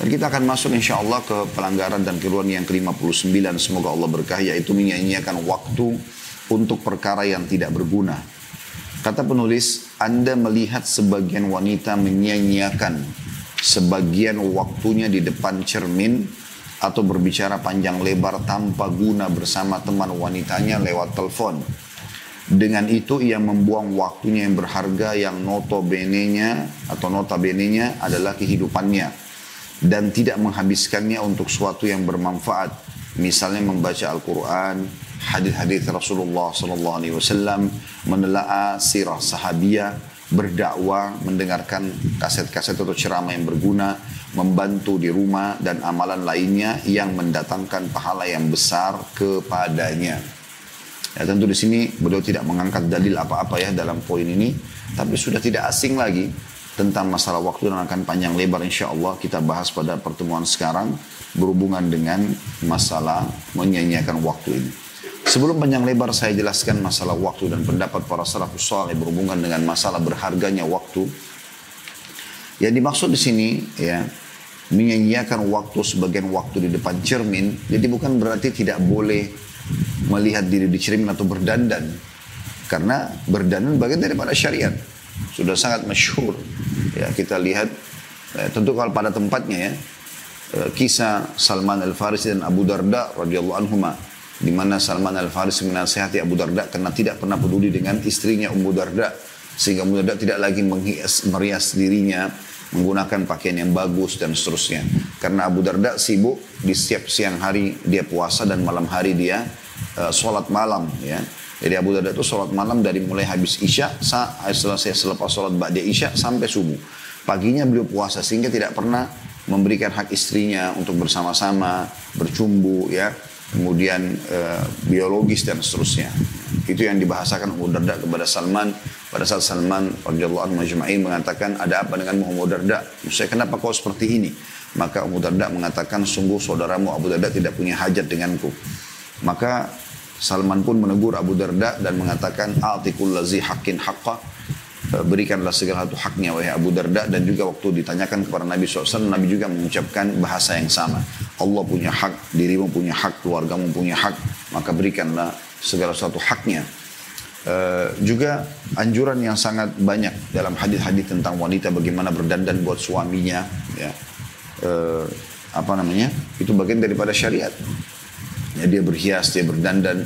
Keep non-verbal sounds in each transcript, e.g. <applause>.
Dan kita akan masuk insya Allah ke pelanggaran dan keluhan yang ke-59. Semoga Allah berkah yaitu menyanyiakan waktu untuk perkara yang tidak berguna. Kata penulis, Anda melihat sebagian wanita menyanyiakan sebagian waktunya di depan cermin atau berbicara panjang lebar tanpa guna bersama teman wanitanya lewat telepon. Dengan itu ia membuang waktunya yang berharga yang notabene-nya atau notabene-nya adalah kehidupannya dan tidak menghabiskannya untuk sesuatu yang bermanfaat. Misalnya membaca Al-Quran, hadis-hadis Rasulullah Sallallahu Alaihi Wasallam, menelaah sirah sahabiah, berdakwah, mendengarkan kaset-kaset atau ceramah yang berguna, membantu di rumah dan amalan lainnya yang mendatangkan pahala yang besar kepadanya. Ya, tentu di sini beliau tidak mengangkat dalil apa-apa ya dalam poin ini, tapi sudah tidak asing lagi tentang masalah waktu dan akan panjang lebar insya Allah kita bahas pada pertemuan sekarang berhubungan dengan masalah menyanyiakan waktu ini. Sebelum panjang lebar saya jelaskan masalah waktu dan pendapat para salafus saleh berhubungan dengan masalah berharganya waktu. Yang dimaksud di sini ya menyanyiakan waktu sebagian waktu di depan cermin, jadi bukan berarti tidak boleh melihat diri di cermin atau berdandan. Karena berdandan bagian daripada syariat sudah sangat masyhur. Ya, kita lihat eh, tentu kalau pada tempatnya ya eh, kisah Salman Al Farisi dan Abu Darda radhiyallahu anhuma di mana Salman Al Farisi menasihati Abu Darda karena tidak pernah peduli dengan istrinya Ummu Darda sehingga Ummu Darda tidak lagi menghias merias dirinya menggunakan pakaian yang bagus dan seterusnya karena Abu Darda sibuk di setiap siang hari dia puasa dan malam hari dia uh, sholat malam ya jadi Abu Darda itu sholat malam dari mulai habis Isya, setelah saya selepas sholat Ba'da Isya sampai subuh. Paginya beliau puasa sehingga tidak pernah memberikan hak istrinya untuk bersama-sama, bercumbu ya, kemudian e, biologis dan seterusnya. Itu yang dibahasakan Abu Darda kepada Salman pada saat Salman radhiyallahu anhu majma'in mengatakan ada apa dengan Abu Darda? Saya kenapa kau seperti ini? Maka Abu Darda mengatakan sungguh saudaramu Abu Darda tidak punya hajat denganku. Maka Salman pun menegur Abu Darda dan mengatakan atikul lazi hakin haqqa. E, berikanlah segala satu haknya wahai Abu Darda. Dan juga waktu ditanyakan kepada Nabi SAW Nabi juga mengucapkan bahasa yang sama. Allah punya hak, dirimu punya hak, keluargamu punya hak. Maka berikanlah segala satu haknya. Uh, juga anjuran yang sangat banyak dalam hadis-hadis tentang wanita bagaimana berdandan buat suaminya ya. Uh, apa namanya? Itu bagian daripada syariat Ya, dia berhias, dia berdandan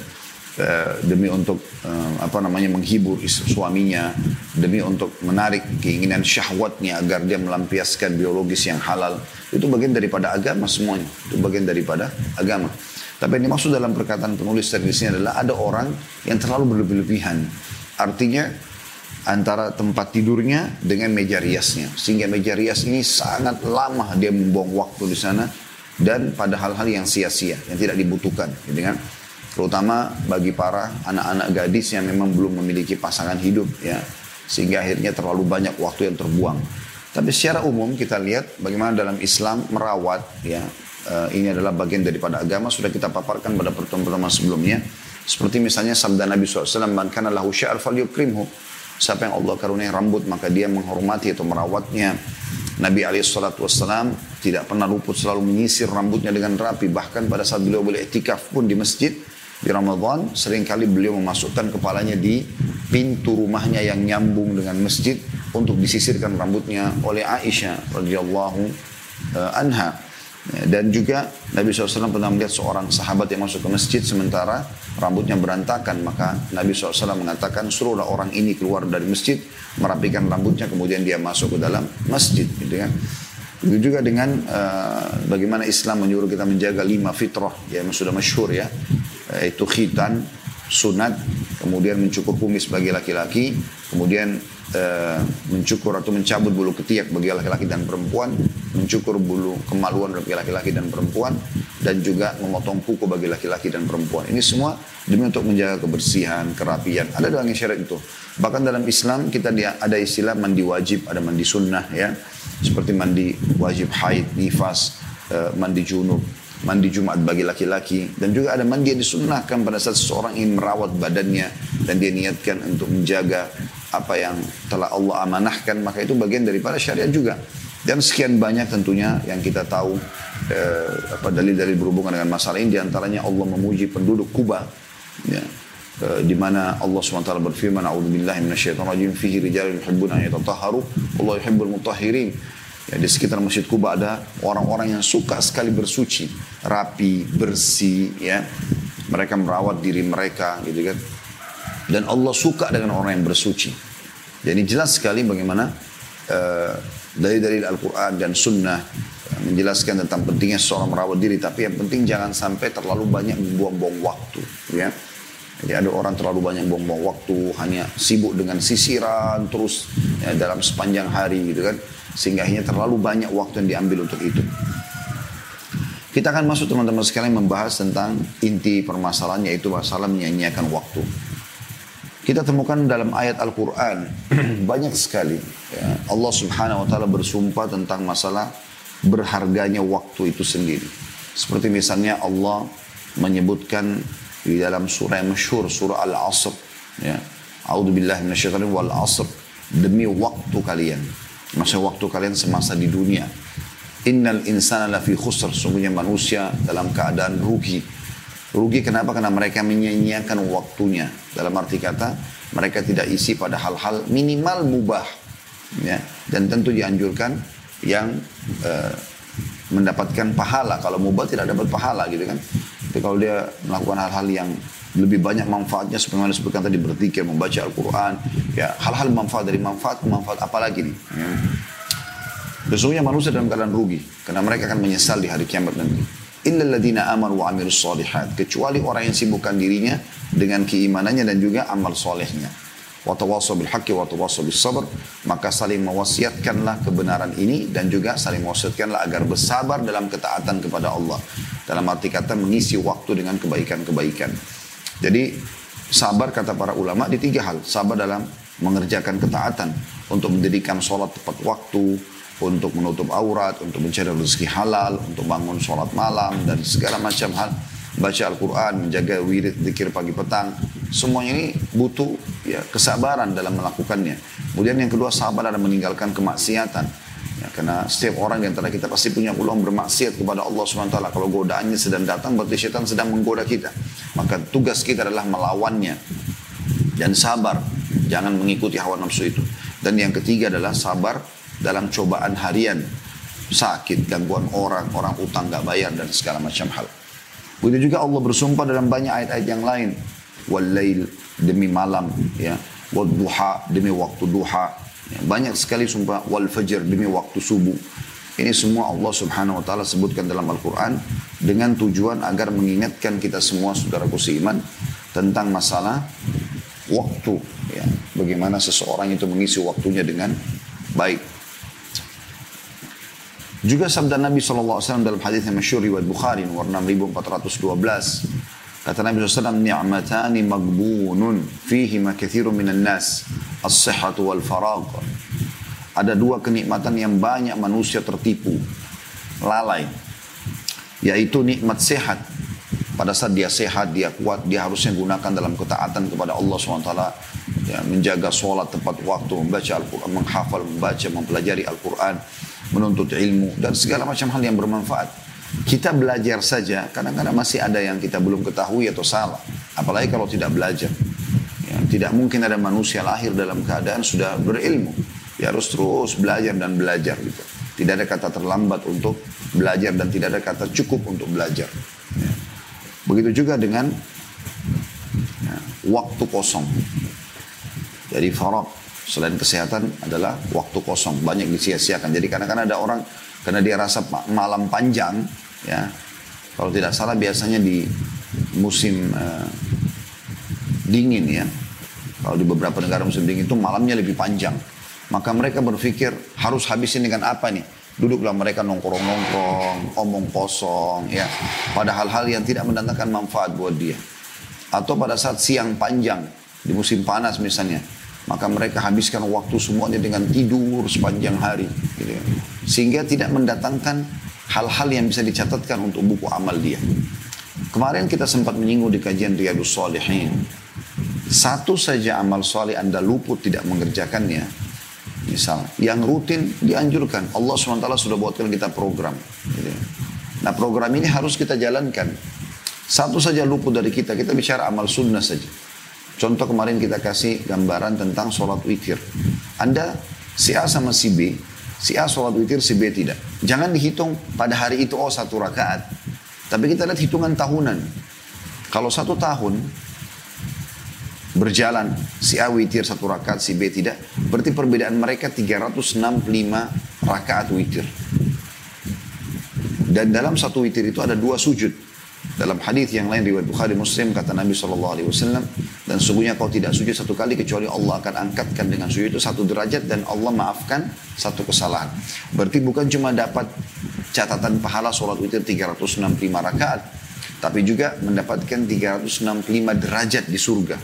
uh, demi untuk uh, apa namanya menghibur suaminya, demi untuk menarik keinginan syahwatnya agar dia melampiaskan biologis yang halal. Itu bagian daripada agama semuanya. Itu bagian daripada agama. Tapi yang dimaksud dalam perkataan penulis dari sini adalah ada orang yang terlalu berlebihan. Artinya antara tempat tidurnya dengan meja riasnya. Sehingga meja rias ini sangat lama dia membuang waktu di sana dan pada hal-hal yang sia-sia, yang tidak dibutuhkan. Gitu kan? Terutama bagi para anak-anak gadis yang memang belum memiliki pasangan hidup ya. Sehingga akhirnya terlalu banyak waktu yang terbuang. Tapi secara umum kita lihat bagaimana dalam Islam merawat ya uh, ini adalah bagian daripada agama sudah kita paparkan pada pertemuan-pertemuan sebelumnya. Seperti misalnya sabda Nabi SAW, Man kana lahu sya'ar falyukrimhu. Siapa yang Allah karunia rambut maka dia menghormati atau merawatnya. Nabi SAW tidak pernah luput selalu menyisir rambutnya dengan rapi. Bahkan pada saat beliau boleh etikaf pun di masjid di Ramadan sering kali beliau memasukkan kepalanya di pintu rumahnya yang nyambung dengan masjid untuk disisirkan rambutnya oleh Aisyah radhiyallahu uh, anha. Dan juga Nabi SAW pernah melihat seorang sahabat yang masuk ke masjid sementara rambutnya berantakan. Maka Nabi SAW mengatakan suruhlah orang ini keluar dari masjid merapikan rambutnya kemudian dia masuk ke dalam masjid. Gitu kan. Itu juga dengan uh, bagaimana Islam menyuruh kita menjaga lima fitrah yang sudah masyhur ya. Yaitu khitan, sunat, kemudian mencukur kumis bagi laki-laki, kemudian uh, mencukur atau mencabut bulu ketiak bagi laki-laki dan perempuan, mencukur bulu kemaluan bagi laki-laki dan perempuan, dan juga memotong kuku bagi laki-laki dan perempuan. Ini semua demi untuk menjaga kebersihan, kerapian. Ada dalam syarat itu. Bahkan dalam Islam kita ada istilah mandi wajib, ada mandi sunnah ya. Seperti mandi wajib haid, nifas, uh, mandi junub mandi Jumat bagi laki-laki. Dan juga ada mandi yang disunnahkan pada saat seseorang ingin merawat badannya. Dan dia niatkan untuk menjaga apa yang telah Allah amanahkan. Maka itu bagian daripada syariat juga. Dan sekian banyak tentunya yang kita tahu eh, apa dalil-dalil berhubungan dengan masalah ini. Di antaranya Allah memuji penduduk Kuba. Ya, eh, di mana Allah SWT berfirman A'udzubillahi minasyaitonirrajim. Fihi rijalun yuhibbuna an yatatahharu Allah yuhibbul mutahhirin Ya, di sekitar Masjid Kuba ada orang-orang yang suka sekali bersuci, rapi, bersih, ya. Mereka merawat diri mereka, gitu kan. Dan Allah suka dengan orang yang bersuci. Jadi jelas sekali bagaimana uh, dari dari Al-Quran dan Sunnah uh, menjelaskan tentang pentingnya seorang merawat diri. Tapi yang penting jangan sampai terlalu banyak membuang-buang waktu, ya. Jadi ada orang terlalu banyak buang-buang waktu, hanya sibuk dengan sisiran terus ya, dalam sepanjang hari gitu kan sehingga akhirnya terlalu banyak waktu yang diambil untuk itu. Kita akan masuk teman-teman sekalian membahas tentang inti permasalahan yaitu masalah menyanyiakan waktu. Kita temukan dalam ayat Al-Quran <clears throat> banyak sekali ya, Allah subhanahu wa ta'ala bersumpah tentang masalah berharganya waktu itu sendiri. Seperti misalnya Allah menyebutkan di dalam surah yang masyhur surah Al-Asr ya. A'udzubillahi minasyaitonir wal asr demi waktu kalian masa waktu kalian semasa di dunia. Innal insana lafi khusr. Sungguhnya manusia dalam keadaan rugi. Rugi kenapa? Karena mereka menyanyiakan waktunya. Dalam arti kata, mereka tidak isi pada hal-hal minimal mubah. Ya. Dan tentu dianjurkan yang uh, mendapatkan pahala. Kalau mubah tidak dapat pahala gitu kan. Tapi kalau dia melakukan hal-hal yang lebih banyak manfaatnya sebagaimana disebutkan tadi berzikir, membaca Al-Quran, ya hal-hal manfaat dari manfaat manfaat apa lagi nih? Ya. Sesungguhnya manusia dalam keadaan rugi karena mereka akan menyesal di hari kiamat nanti. Illa ladina amanu wa amilus solihat. Kecuali orang yang sibukkan dirinya dengan keimanannya dan juga amal solehnya. Watawasaw bil haqqi watawasaw bis sabr. Maka saling mewasiatkanlah kebenaran ini dan juga saling mewasiatkanlah agar bersabar dalam ketaatan kepada Allah. Dalam arti kata mengisi waktu dengan kebaikan-kebaikan. Jadi sabar kata para ulama di tiga hal. Sabar dalam mengerjakan ketaatan untuk mendirikan sholat tepat waktu, untuk menutup aurat, untuk mencari rezeki halal, untuk bangun sholat malam dan segala macam hal. Baca Al-Quran, menjaga wirid, zikir pagi petang. Semuanya ini butuh ya kesabaran dalam melakukannya. Kemudian yang kedua sabar dalam meninggalkan kemaksiatan Ya, karena setiap orang di antara kita pasti punya peluang bermaksiat kepada Allah SWT. Kalau godaannya sedang datang, berarti setan sedang menggoda kita. Maka tugas kita adalah melawannya. Dan sabar. Jangan mengikuti hawa nafsu itu. Dan yang ketiga adalah sabar dalam cobaan harian. Sakit, gangguan orang, orang utang gak bayar, dan segala macam hal. Begitu juga Allah bersumpah dalam banyak ayat-ayat yang lain. Walail demi malam, ya. Wadduha demi waktu duha banyak sekali sumpah wal fajr demi waktu subuh. Ini semua Allah subhanahu wa ta'ala sebutkan dalam Al-Quran dengan tujuan agar mengingatkan kita semua saudaraku seiman tentang masalah waktu. Ya, bagaimana seseorang itu mengisi waktunya dengan baik. Juga sabda Nabi SAW dalam hadis yang masyur riwayat Bukhari nomor 6412 Kata Nabi SAW, ni'matani magbunun fihi ma kathiru minan nas, as-sihatu wal farag. Ada dua kenikmatan yang banyak manusia tertipu, lalai. Yaitu nikmat sehat. Pada saat dia sehat, dia kuat, dia harusnya gunakan dalam ketaatan kepada Allah SWT. Ya, menjaga sholat tepat waktu, membaca Al-Quran, menghafal, membaca, mempelajari Al-Quran, menuntut ilmu, dan segala macam hal yang bermanfaat. Kita belajar saja, kadang-kadang masih ada yang kita belum ketahui atau salah. Apalagi kalau tidak belajar. Ya, tidak mungkin ada manusia lahir dalam keadaan sudah berilmu. Dia harus terus belajar dan belajar gitu. Tidak ada kata terlambat untuk belajar dan tidak ada kata cukup untuk belajar. Ya. Begitu juga dengan ya, waktu kosong. Jadi farad selain kesehatan adalah waktu kosong banyak disia-siakan. Jadi kadang-kadang ada orang karena dia rasa malam panjang ya. Kalau tidak salah biasanya di musim uh, dingin ya. Kalau di beberapa negara musim dingin itu malamnya lebih panjang. Maka mereka berpikir harus habisin dengan apa nih? Duduklah mereka nongkrong-nongkrong omong kosong ya. Pada hal-hal yang tidak mendatangkan manfaat buat dia. Atau pada saat siang panjang di musim panas misalnya maka mereka habiskan waktu semuanya dengan tidur sepanjang hari gitu ya. sehingga tidak mendatangkan hal-hal yang bisa dicatatkan untuk buku amal dia. Kemarin kita sempat menyinggung di kajian Riyadus Salihin. Satu saja amal soleh Anda luput tidak mengerjakannya, Misal, yang rutin dianjurkan. Allah SWT sudah buatkan kita program. Nah program ini harus kita jalankan. Satu saja luput dari kita, kita bicara amal sunnah saja. Contoh kemarin kita kasih gambaran tentang sholat witir. Anda si A sama si B, si A sholat witir, si B tidak. Jangan dihitung pada hari itu, oh satu rakaat. Tapi kita lihat hitungan tahunan. Kalau satu tahun, berjalan si A witir satu rakaat si B tidak berarti perbedaan mereka 365 rakaat witir dan dalam satu witir itu ada dua sujud dalam hadis yang lain riwayat Bukhari Muslim kata Nabi saw dan sungguhnya kau tidak sujud satu kali kecuali Allah akan angkatkan dengan sujud itu satu derajat dan Allah maafkan satu kesalahan. Berarti bukan cuma dapat catatan pahala sholat witir 365 rakaat, tapi juga mendapatkan 365 derajat di surga.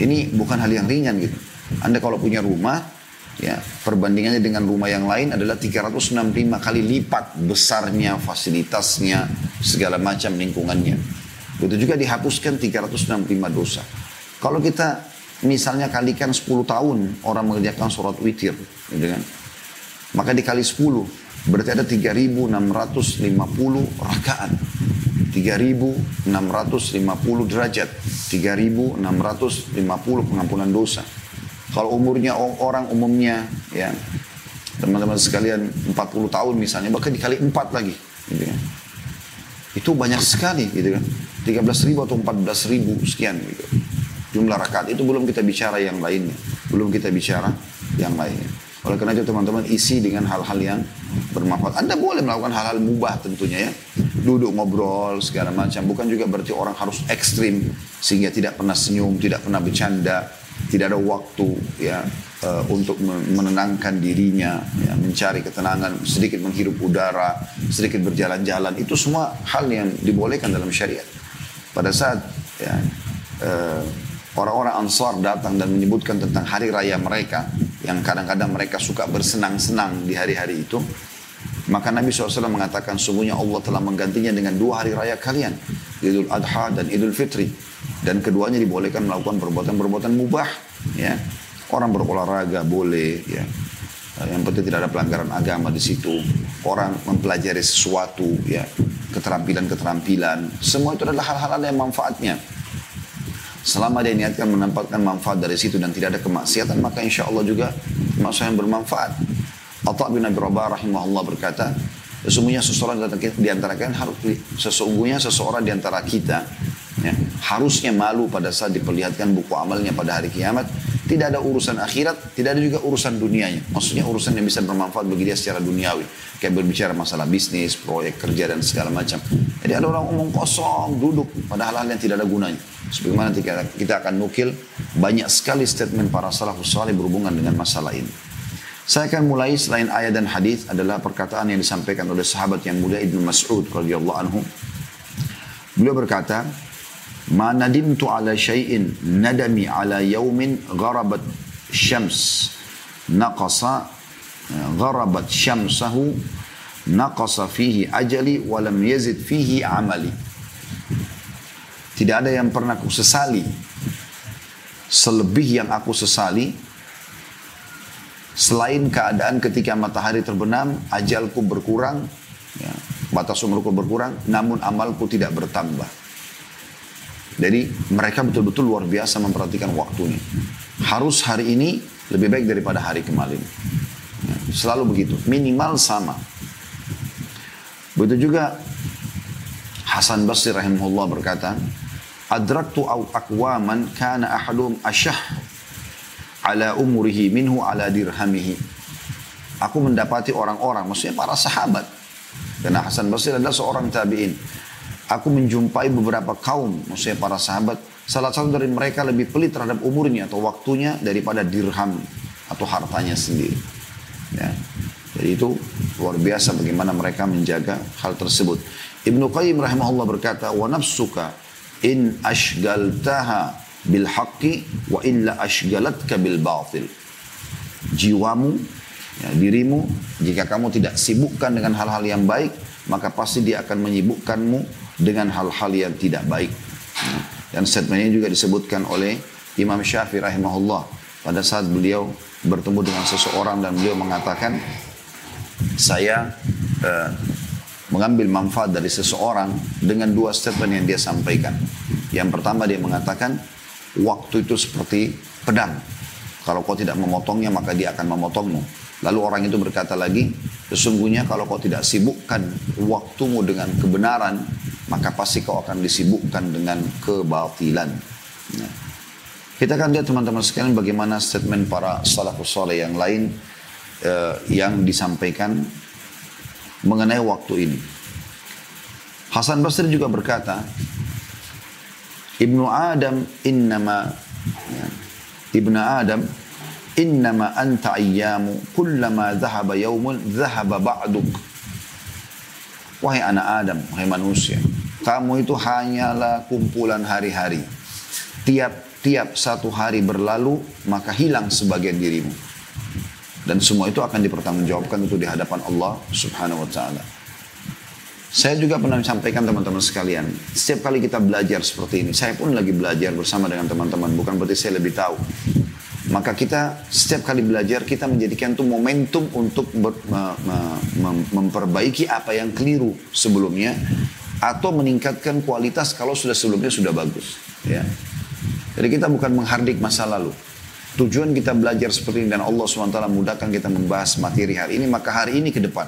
Ini bukan hal yang ringan gitu. Anda kalau punya rumah, ya perbandingannya dengan rumah yang lain adalah 365 kali lipat besarnya, fasilitasnya, segala macam lingkungannya. Begitu juga dihapuskan 365 dosa. Kalau kita misalnya kalikan 10 tahun orang mengerjakan sholat witir, gitu kan? maka dikali 10 berarti ada 3650 rakaat. 3650 derajat, 3650 pengampunan dosa. Kalau umurnya orang umumnya ya teman-teman sekalian 40 tahun misalnya bahkan dikali 4 lagi gitu kan. Itu banyak sekali gitu kan. 13 ribu atau 14 ribu sekian gitu. Jumlah rakaat itu belum kita bicara yang lainnya. Belum kita bicara yang lainnya. Oleh karena itu teman-teman isi dengan hal-hal yang bermanfaat. Anda boleh melakukan hal-hal mubah tentunya ya. Duduk ngobrol segala macam. Bukan juga berarti orang harus ekstrim sehingga tidak pernah senyum, tidak pernah bercanda, tidak ada waktu ya uh, untuk menenangkan dirinya, ya, mencari ketenangan, sedikit menghirup udara, sedikit berjalan-jalan. Itu semua hal yang dibolehkan dalam syariat. Pada saat ya, uh, orang-orang Ansar datang dan menyebutkan tentang hari raya mereka, yang kadang-kadang mereka suka bersenang-senang di hari-hari itu, maka Nabi SAW mengatakan sungguhnya Allah telah menggantinya dengan dua hari raya kalian, Idul Adha dan Idul Fitri. Dan keduanya dibolehkan melakukan perbuatan-perbuatan mubah. Ya. Orang berolahraga boleh, ya. Yang penting tidak ada pelanggaran agama di situ. Orang mempelajari sesuatu, ya, keterampilan-keterampilan. Semua itu adalah hal-hal yang manfaatnya. Selama dia niatkan menempatkan manfaat dari situ dan tidak ada kemaksiatan, maka insya Allah juga maksud yang bermanfaat. Atta bin Abi Rabah rahimahullah berkata, sesungguhnya seseorang di antara kalian harus sesungguhnya seseorang di antara kita ya, harusnya malu pada saat diperlihatkan buku amalnya pada hari kiamat. Tidak ada urusan akhirat, tidak ada juga urusan dunianya. Maksudnya urusan yang bisa bermanfaat bagi dia secara duniawi. Kayak berbicara masalah bisnis, proyek kerja dan segala macam. Jadi ada orang omong kosong, duduk pada hal-hal yang tidak ada gunanya. Sebagaimana kita, akan nukil banyak sekali statement para salafus salih berhubungan dengan masalah ini. Saya akan mulai selain ayat dan hadis adalah perkataan yang disampaikan oleh sahabat yang mulia Ibnu Mas'ud radhiyallahu anhu. Beliau berkata, "Ma nadimtu ala syai'in nadami ala yaumin gharabat syams naqasa gharabat syamsahu naqasa fihi ajali wa lam yazid fihi amali." Tidak ada yang pernah aku sesali selebih yang aku sesali selain keadaan ketika matahari terbenam, ajalku berkurang, ya, batas umurku berkurang, namun amalku tidak bertambah. Jadi mereka betul-betul luar biasa memperhatikan waktunya. Harus hari ini lebih baik daripada hari kemarin. Ya, selalu begitu, minimal sama. Begitu juga Hasan Basri rahimahullah berkata, adraktu aqwaman kana ahadum asyah ala umurihi minhu ala dirhamihi. Aku mendapati orang-orang, maksudnya para sahabat. Karena Hasan Basri adalah seorang tabi'in. Aku menjumpai beberapa kaum, maksudnya para sahabat. Salah satu dari mereka lebih pelit terhadap umurnya atau waktunya daripada dirham atau hartanya sendiri. Ya. Jadi itu luar biasa bagaimana mereka menjaga hal tersebut. Ibnu Qayyim rahimahullah berkata, "Wa nafsuka in ashgaltaha bil haqqi wa illa ashgalatka bil batil. Jiwamu, ya, dirimu, jika kamu tidak sibukkan dengan hal-hal yang baik, maka pasti dia akan menyibukkanmu dengan hal-hal yang tidak baik. Dan statement ini juga disebutkan oleh Imam Syafi'i rahimahullah. pada saat beliau bertemu dengan seseorang dan beliau mengatakan saya uh, mengambil manfaat dari seseorang dengan dua statement yang dia sampaikan. Yang pertama dia mengatakan waktu itu seperti pedang. Kalau kau tidak memotongnya maka dia akan memotongmu. Lalu orang itu berkata lagi, sesungguhnya kalau kau tidak sibukkan waktumu dengan kebenaran, maka pasti kau akan disibukkan dengan kebatilan. Nah, kita akan lihat teman-teman sekalian bagaimana statement para salafus soleh yang lain uh, yang disampaikan mengenai waktu ini. Hasan Basri juga berkata, Ibnu Adam innama ya, Ibnu Adam innama anta ayyamu kullama dhahaba yawmun dhahaba ba'duk. Wahai anak Adam, wahai manusia, kamu itu hanyalah kumpulan hari-hari. Tiap-tiap satu hari berlalu, maka hilang sebagian dirimu. Dan semua itu akan dipertanggungjawabkan itu di hadapan Allah subhanahu wa ta'ala. Saya juga pernah sampaikan teman-teman sekalian, setiap kali kita belajar seperti ini, saya pun lagi belajar bersama dengan teman-teman, bukan berarti saya lebih tahu. Maka kita setiap kali belajar kita menjadikan itu momentum untuk ber, me, me, me, memperbaiki apa yang keliru sebelumnya atau meningkatkan kualitas kalau sudah sebelumnya sudah bagus. Ya. Jadi kita bukan menghardik masa lalu. Tujuan kita belajar seperti ini dan Allah SWT mudahkan kita membahas materi hari ini, maka hari ini ke depan.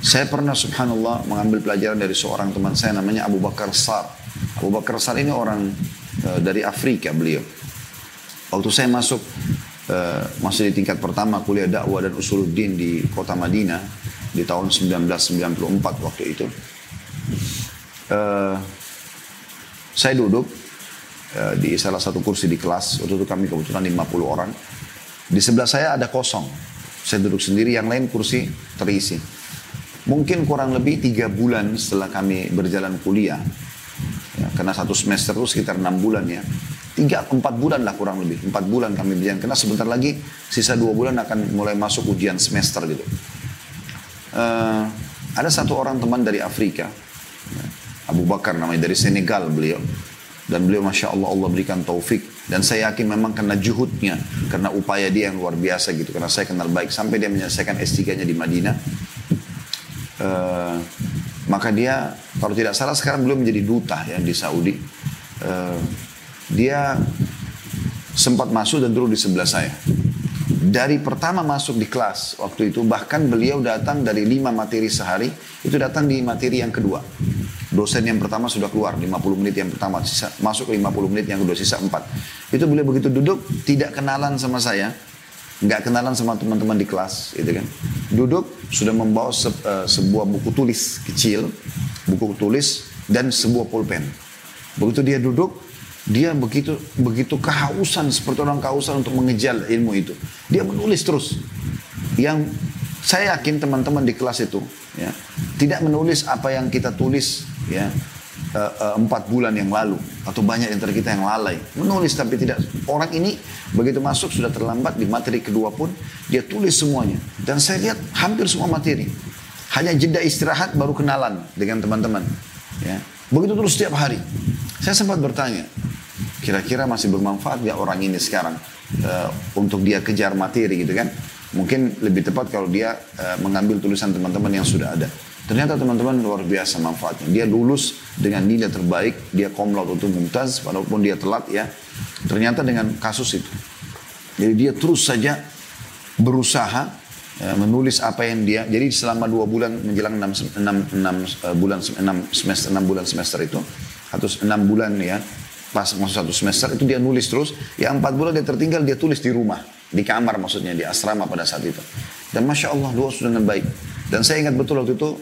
Saya pernah subhanallah mengambil pelajaran dari seorang teman saya namanya Abu Bakar Sar. Abu Bakar Sar ini orang uh, dari Afrika beliau. Waktu saya masuk uh, masih di tingkat pertama kuliah dakwah dan usuluddin di kota Madinah di tahun 1994 waktu itu. Uh, saya duduk Eh, di salah satu kursi di kelas. Waktu itu kami kebetulan 50 orang. Di sebelah saya ada kosong. Saya duduk sendiri, yang lain kursi terisi. Mungkin kurang lebih tiga bulan setelah kami berjalan kuliah. Ya, karena satu semester itu sekitar enam bulan ya. Tiga, empat bulan lah kurang lebih. Empat bulan kami berjalan. Karena sebentar lagi sisa dua bulan akan mulai masuk ujian semester gitu. Uh, ada satu orang teman dari Afrika. Abu Bakar namanya dari Senegal beliau dan beliau masya Allah Allah berikan taufik. Dan saya yakin memang karena juhudnya karena upaya dia yang luar biasa gitu. Karena saya kenal baik. Sampai dia menyelesaikan S3-nya di Madinah. Uh, maka dia kalau tidak salah sekarang belum menjadi duta ya di Saudi. Uh, dia sempat masuk dan duduk di sebelah saya. Dari pertama masuk di kelas waktu itu bahkan beliau datang dari lima materi sehari itu datang di materi yang kedua Dosen yang pertama sudah keluar 50 menit yang pertama sisa, masuk ke 50 menit yang kedua sisa 4. Itu boleh begitu duduk tidak kenalan sama saya, nggak kenalan sama teman-teman di kelas, gitu kan. Duduk sudah membawa se, uh, sebuah buku tulis kecil, buku tulis dan sebuah pulpen. Begitu dia duduk, dia begitu begitu kehausan seperti orang kehausan untuk mengejar ilmu itu. Dia menulis terus. Yang saya yakin teman-teman di kelas itu ya tidak menulis apa yang kita tulis ya uh, uh, empat bulan yang lalu atau banyak antara kita yang lalai. Menulis tapi tidak orang ini begitu masuk sudah terlambat di materi kedua pun dia tulis semuanya. Dan saya lihat hampir semua materi. Hanya jeda istirahat baru kenalan dengan teman-teman ya. Begitu terus setiap hari. Saya sempat bertanya kira-kira masih bermanfaat ya orang ini sekarang uh, untuk dia kejar materi gitu kan? Mungkin lebih tepat kalau dia uh, mengambil tulisan teman-teman yang sudah ada Ternyata teman-teman luar biasa manfaatnya. Dia lulus dengan nilai terbaik, dia komlaut untuk mumtaz, walaupun dia telat ya. Ternyata dengan kasus itu. Jadi dia terus saja berusaha ya, menulis apa yang dia. Jadi selama dua bulan menjelang enam, enam, enam uh, bulan enam semester enam bulan semester itu atau enam bulan ya pas masuk satu semester itu dia nulis terus. Ya empat bulan dia tertinggal dia tulis di rumah di kamar maksudnya di asrama pada saat itu. Dan masya Allah luas dengan baik. Dan saya ingat betul waktu itu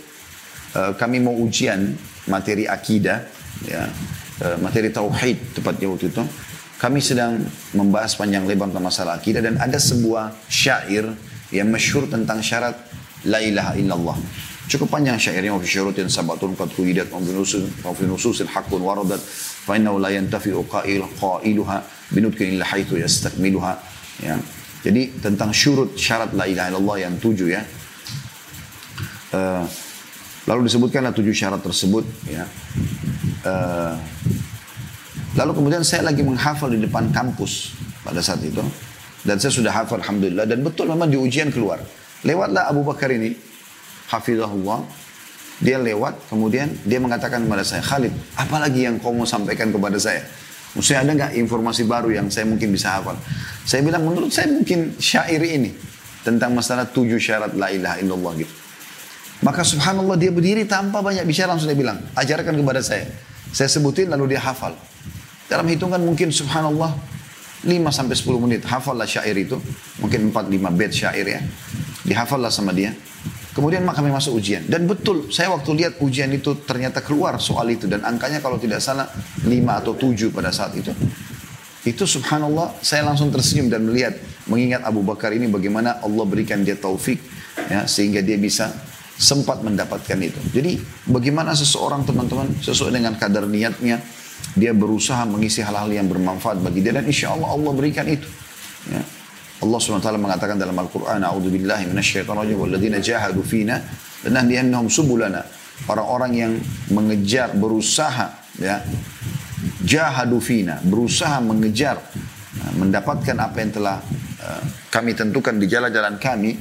Eh, kami mau ujian materi akidah, ya, uh, materi tauhid tepatnya waktu itu. Kami sedang membahas panjang lebar tentang masalah akidah dan ada sebuah syair yang masyhur tentang syarat la ilaha illallah. Cukup panjang syairnya wa fi syurutin sabatun qad quyidat wa fi nususin haqqun waradat fa innahu la yantafi'u qail qailuha binutkin illa haitsu yastakmiluha. Ya. Jadi tentang syurut syarat la ilaha illallah yang tujuh ya. Uh, Lalu disebutkanlah tujuh syarat tersebut. Ya. Uh, lalu kemudian saya lagi menghafal di depan kampus pada saat itu. Dan saya sudah hafal Alhamdulillah. Dan betul memang di ujian keluar. Lewatlah Abu Bakar ini. Hafizahullah. Dia lewat, kemudian dia mengatakan kepada saya, Khalid, apalagi yang kau mau sampaikan kepada saya? Maksudnya ada nggak informasi baru yang saya mungkin bisa hafal? Saya bilang, menurut saya mungkin syair ini. Tentang masalah tujuh syarat la ilaha illallah gitu. Maka subhanallah dia berdiri tanpa banyak bicara langsung dia bilang, ajarkan kepada saya. Saya sebutin lalu dia hafal. Dalam hitungan mungkin subhanallah 5 sampai 10 menit hafallah syair itu. Mungkin 4 5 bait syair ya. Dihafallah sama dia. Kemudian maka kami masuk ujian. Dan betul, saya waktu lihat ujian itu ternyata keluar soal itu. Dan angkanya kalau tidak salah 5 atau 7 pada saat itu. Itu subhanallah, saya langsung tersenyum dan melihat. Mengingat Abu Bakar ini bagaimana Allah berikan dia taufik. Ya, sehingga dia bisa sempat mendapatkan itu. Jadi bagaimana seseorang teman-teman sesuai dengan kadar niatnya dia berusaha mengisi hal-hal yang bermanfaat bagi dia dan insya Allah Allah berikan itu. Ya. Allah SWT mengatakan dalam Al-Quran, A'udhu billahi minasyaitanirrajim, walladzina jahadu fina, dan nahdiyannahum subulana. Orang-orang yang mengejar, berusaha, ya, jahadu fina, berusaha mengejar, ya, mendapatkan apa yang telah uh, kami tentukan di jalan-jalan kami,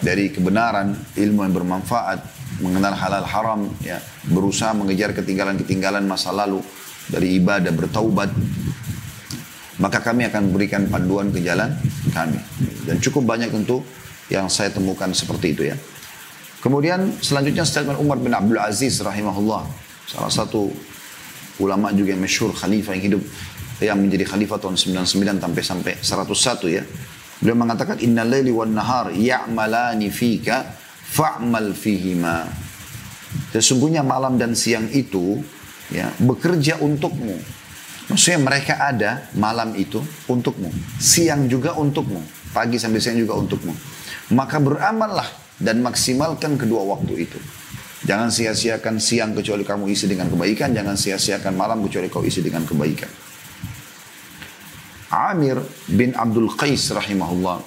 dari kebenaran, ilmu yang bermanfaat, mengenal halal haram, ya, berusaha mengejar ketinggalan-ketinggalan masa lalu dari ibadah, bertaubat, maka kami akan berikan panduan ke jalan kami. Dan cukup banyak tentu yang saya temukan seperti itu ya. Kemudian selanjutnya statement Umar bin Abdul Aziz rahimahullah. Salah satu ulama juga yang masyhur khalifah yang hidup yang menjadi khalifah tahun 99 sampai sampai 101 ya. Beliau mengatakan inna laili wan nahar ya'malani fika fa'mal fihima. Sesungguhnya malam dan siang itu ya bekerja untukmu Maksudnya mereka ada malam itu untukmu. Siang juga untukmu. Pagi sampai siang juga untukmu. Maka beramallah dan maksimalkan kedua waktu itu. Jangan sia-siakan siang kecuali kamu isi dengan kebaikan. Jangan sia-siakan malam kecuali kau isi dengan kebaikan. Amir bin Abdul Qais rahimahullah.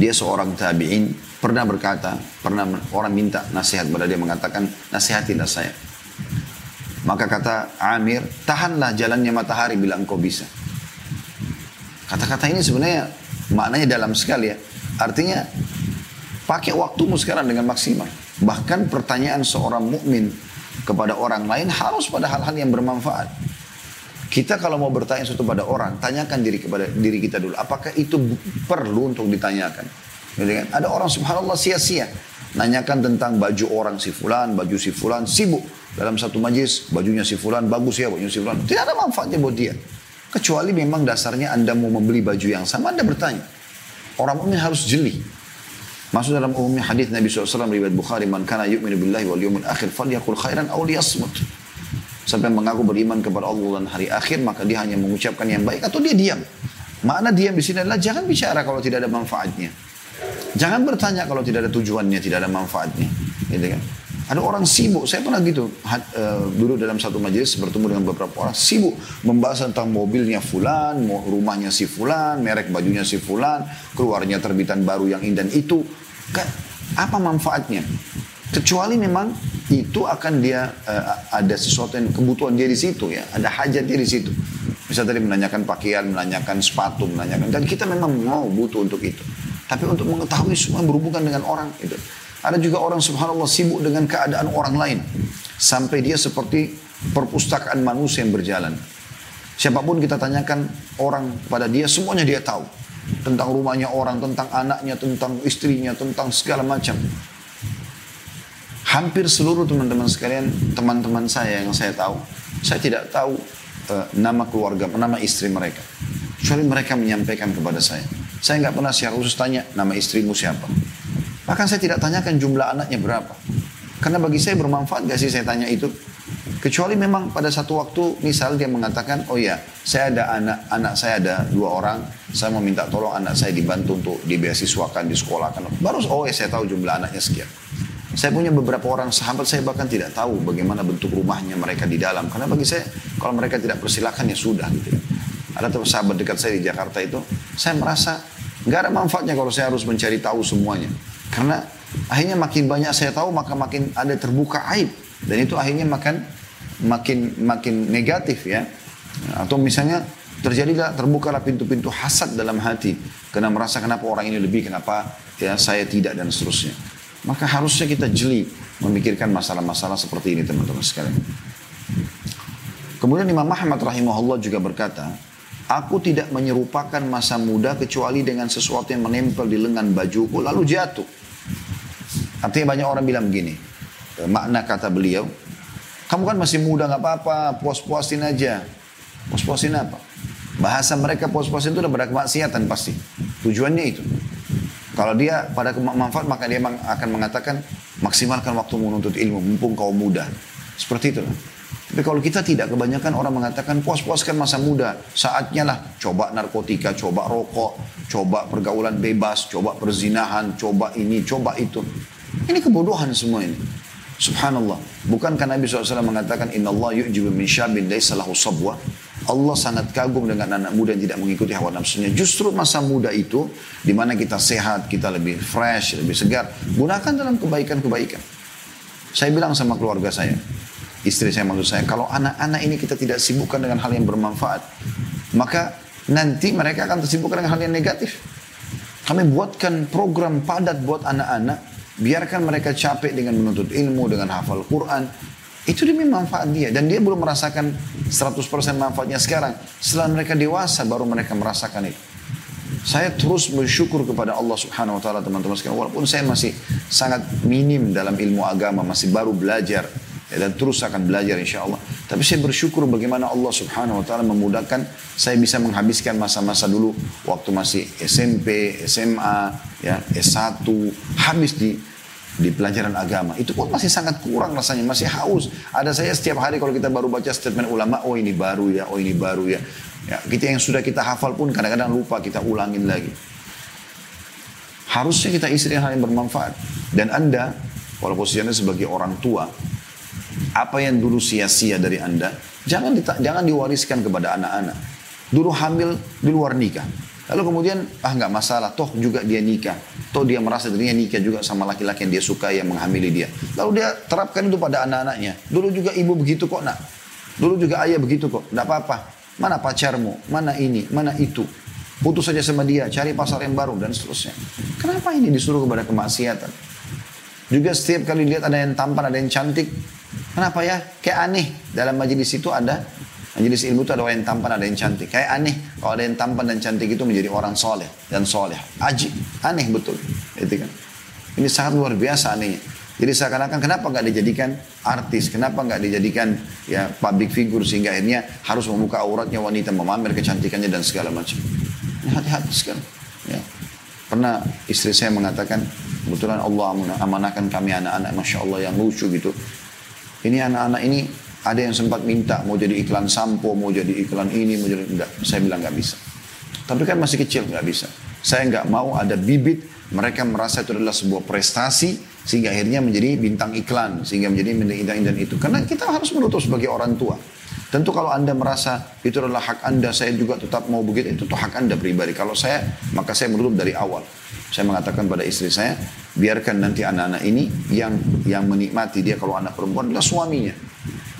Dia seorang tabi'in. Pernah berkata, pernah orang minta nasihat pada dia mengatakan, nasihatilah saya. Maka kata Amir, tahanlah jalannya matahari bila engkau bisa. Kata-kata ini sebenarnya maknanya dalam sekali ya. Artinya pakai waktumu sekarang dengan maksimal. Bahkan pertanyaan seorang mukmin kepada orang lain harus pada hal-hal yang bermanfaat. Kita kalau mau bertanya sesuatu pada orang, tanyakan diri kepada diri kita dulu. Apakah itu perlu untuk ditanyakan? Kan? Ada orang subhanallah sia-sia. Nanyakan tentang baju orang si fulan, baju si fulan, sibuk dalam satu majlis bajunya si fulan bagus ya bajunya si fulan tidak ada manfaatnya buat dia kecuali memang dasarnya anda mau membeli baju yang sama anda bertanya orang mukmin harus jeli Masuk dalam umumnya hadis Nabi SAW riwayat Bukhari man kana yu'minu billahi wal yawmil akhir falyakul khairan aw liyasmut. Sampai mengaku beriman kepada Allah dan hari akhir maka dia hanya mengucapkan yang baik atau dia diam. Makna diam di sini adalah jangan bicara kalau tidak ada manfaatnya. Jangan bertanya kalau tidak ada tujuannya, tidak ada manfaatnya. Gitu kan? Ada orang sibuk, saya pernah gitu, uh, duduk dalam satu majelis bertemu dengan beberapa orang sibuk membahas tentang mobilnya fulan, rumahnya si fulan, merek bajunya si fulan, keluarnya terbitan baru yang indah itu. Kan, apa manfaatnya? Kecuali memang itu akan dia uh, ada sesuatu yang kebutuhan dia di situ ya, ada hajat dia di situ. Bisa tadi menanyakan pakaian, menanyakan sepatu, menanyakan dan kita memang mau butuh untuk itu. Tapi untuk mengetahui semua berhubungan dengan orang itu. Ada juga orang subhanallah sibuk dengan keadaan orang lain. Sampai dia seperti perpustakaan manusia yang berjalan. Siapa pun kita tanyakan orang pada dia, semuanya dia tahu. Tentang rumahnya orang, tentang anaknya, tentang istrinya, tentang segala macam. Hampir seluruh teman-teman sekalian, teman-teman saya yang saya tahu, saya tidak tahu uh, nama keluarga, nama istri mereka. Kecuali mereka menyampaikan kepada saya. Saya nggak pernah secara khusus tanya nama istrimu siapa. Bahkan saya tidak tanyakan jumlah anaknya berapa. Karena bagi saya bermanfaat gak sih saya tanya itu? Kecuali memang pada satu waktu misal dia mengatakan, oh ya saya ada anak, anak saya ada dua orang, saya mau minta tolong anak saya dibantu untuk dibeasiswakan, disekolahkan. Baru oh ya saya tahu jumlah anaknya sekian. Saya punya beberapa orang sahabat saya bahkan tidak tahu bagaimana bentuk rumahnya mereka di dalam. Karena bagi saya kalau mereka tidak persilahkan ya sudah gitu. Ada sahabat dekat saya di Jakarta itu, saya merasa nggak ada manfaatnya kalau saya harus mencari tahu semuanya. Karena akhirnya makin banyak saya tahu maka makin ada terbuka aib dan itu akhirnya makin makin makin negatif ya. Atau misalnya terjadilah terbukalah pintu-pintu hasad dalam hati karena merasa kenapa orang ini lebih kenapa ya saya tidak dan seterusnya maka harusnya kita jeli memikirkan masalah-masalah seperti ini teman-teman sekalian kemudian Imam Muhammad rahimahullah juga berkata Aku tidak menyerupakan masa muda kecuali dengan sesuatu yang menempel di lengan bajuku lalu jatuh. Artinya banyak orang bilang begini. Makna kata beliau, kamu kan masih muda nggak apa-apa, puas-puasin aja. Puas-puasin apa? Bahasa mereka puas-puasin itu udah pada kemaksiatan pasti. Tujuannya itu. Kalau dia pada manfaat maka dia akan mengatakan maksimalkan waktu menuntut ilmu mumpung kau muda. Seperti itu. Tapi kalau kita tidak, kebanyakan orang mengatakan puas-puaskan masa muda. Saatnya lah coba narkotika, coba rokok, coba pergaulan bebas, coba perzinahan, coba ini, coba itu. Ini kebodohan semua ini. Subhanallah. Bukankah Nabi SAW mengatakan, Inna Allah yu'jibu min syabin laysa lahu sabwa. Allah sangat kagum dengan anak muda yang tidak mengikuti hawa nafsunya. Justru masa muda itu, di mana kita sehat, kita lebih fresh, lebih segar. Gunakan dalam kebaikan-kebaikan. Saya bilang sama keluarga saya, istri saya maksud saya, kalau anak-anak ini kita tidak sibukkan dengan hal yang bermanfaat, maka nanti mereka akan tersibukkan dengan hal yang negatif. Kami buatkan program padat buat anak-anak, biarkan mereka capek dengan menuntut ilmu, dengan hafal Quran, itu demi manfaat dia. Dan dia belum merasakan 100% manfaatnya sekarang. Setelah mereka dewasa baru mereka merasakan itu. Saya terus bersyukur kepada Allah subhanahu wa ta'ala teman-teman sekalian. Walaupun saya masih sangat minim dalam ilmu agama, masih baru belajar ya, dan terus akan belajar insya Allah. Tapi saya bersyukur bagaimana Allah subhanahu wa ta'ala memudahkan saya bisa menghabiskan masa-masa dulu waktu masih SMP, SMA, ya, S1, habis di di pelajaran agama. Itu pun masih sangat kurang rasanya, masih haus. Ada saya setiap hari kalau kita baru baca statement ulama, oh ini baru ya, oh ini baru ya. ya kita yang sudah kita hafal pun kadang-kadang lupa kita ulangin lagi. Harusnya kita isi dengan hal yang bermanfaat. Dan Anda, walaupun posisinya sebagai orang tua, apa yang dulu sia-sia dari Anda, jangan jangan diwariskan kepada anak-anak. Dulu hamil di luar nikah. Lalu kemudian, ah nggak masalah, toh juga dia nikah. Toh dia merasa dirinya nikah juga sama laki-laki yang dia suka yang menghamili dia. Lalu dia terapkan itu pada anak-anaknya. Dulu juga ibu begitu kok nak. Dulu juga ayah begitu kok, nggak apa-apa. Mana pacarmu, mana ini, mana itu. Putus saja sama dia, cari pasar yang baru dan seterusnya. Kenapa ini disuruh kepada kemaksiatan? Juga setiap kali lihat ada yang tampan, ada yang cantik, Kenapa ya? Kayak aneh. Dalam majelis itu ada, majelis ilmu itu ada orang yang tampan, ada yang cantik. Kayak aneh. Kalau ada yang tampan dan cantik itu menjadi orang soleh dan soleh. Aji. Aneh betul. Itu kan. Ini sangat luar biasa anehnya. Jadi seakan-akan kenapa nggak dijadikan artis, kenapa nggak dijadikan ya public figure sehingga akhirnya harus membuka auratnya wanita, memamer kecantikannya dan segala macam. Hati-hati sekali. Ya. Pernah istri saya mengatakan, kebetulan Allah amanahkan kami anak-anak, masya Allah yang lucu gitu. Ini anak-anak ini ada yang sempat minta mau jadi iklan sampo, mau jadi iklan ini, mau jadi enggak. Saya bilang nggak bisa. Tapi kan masih kecil nggak bisa. Saya nggak mau ada bibit mereka merasa itu adalah sebuah prestasi sehingga akhirnya menjadi bintang iklan sehingga menjadi bintang dan itu karena kita harus menutup sebagai orang tua tentu kalau anda merasa itu adalah hak anda saya juga tetap mau begitu itu tuh hak anda pribadi kalau saya maka saya menutup dari awal saya mengatakan pada istri saya biarkan nanti anak-anak ini yang yang menikmati dia kalau anak perempuan adalah suaminya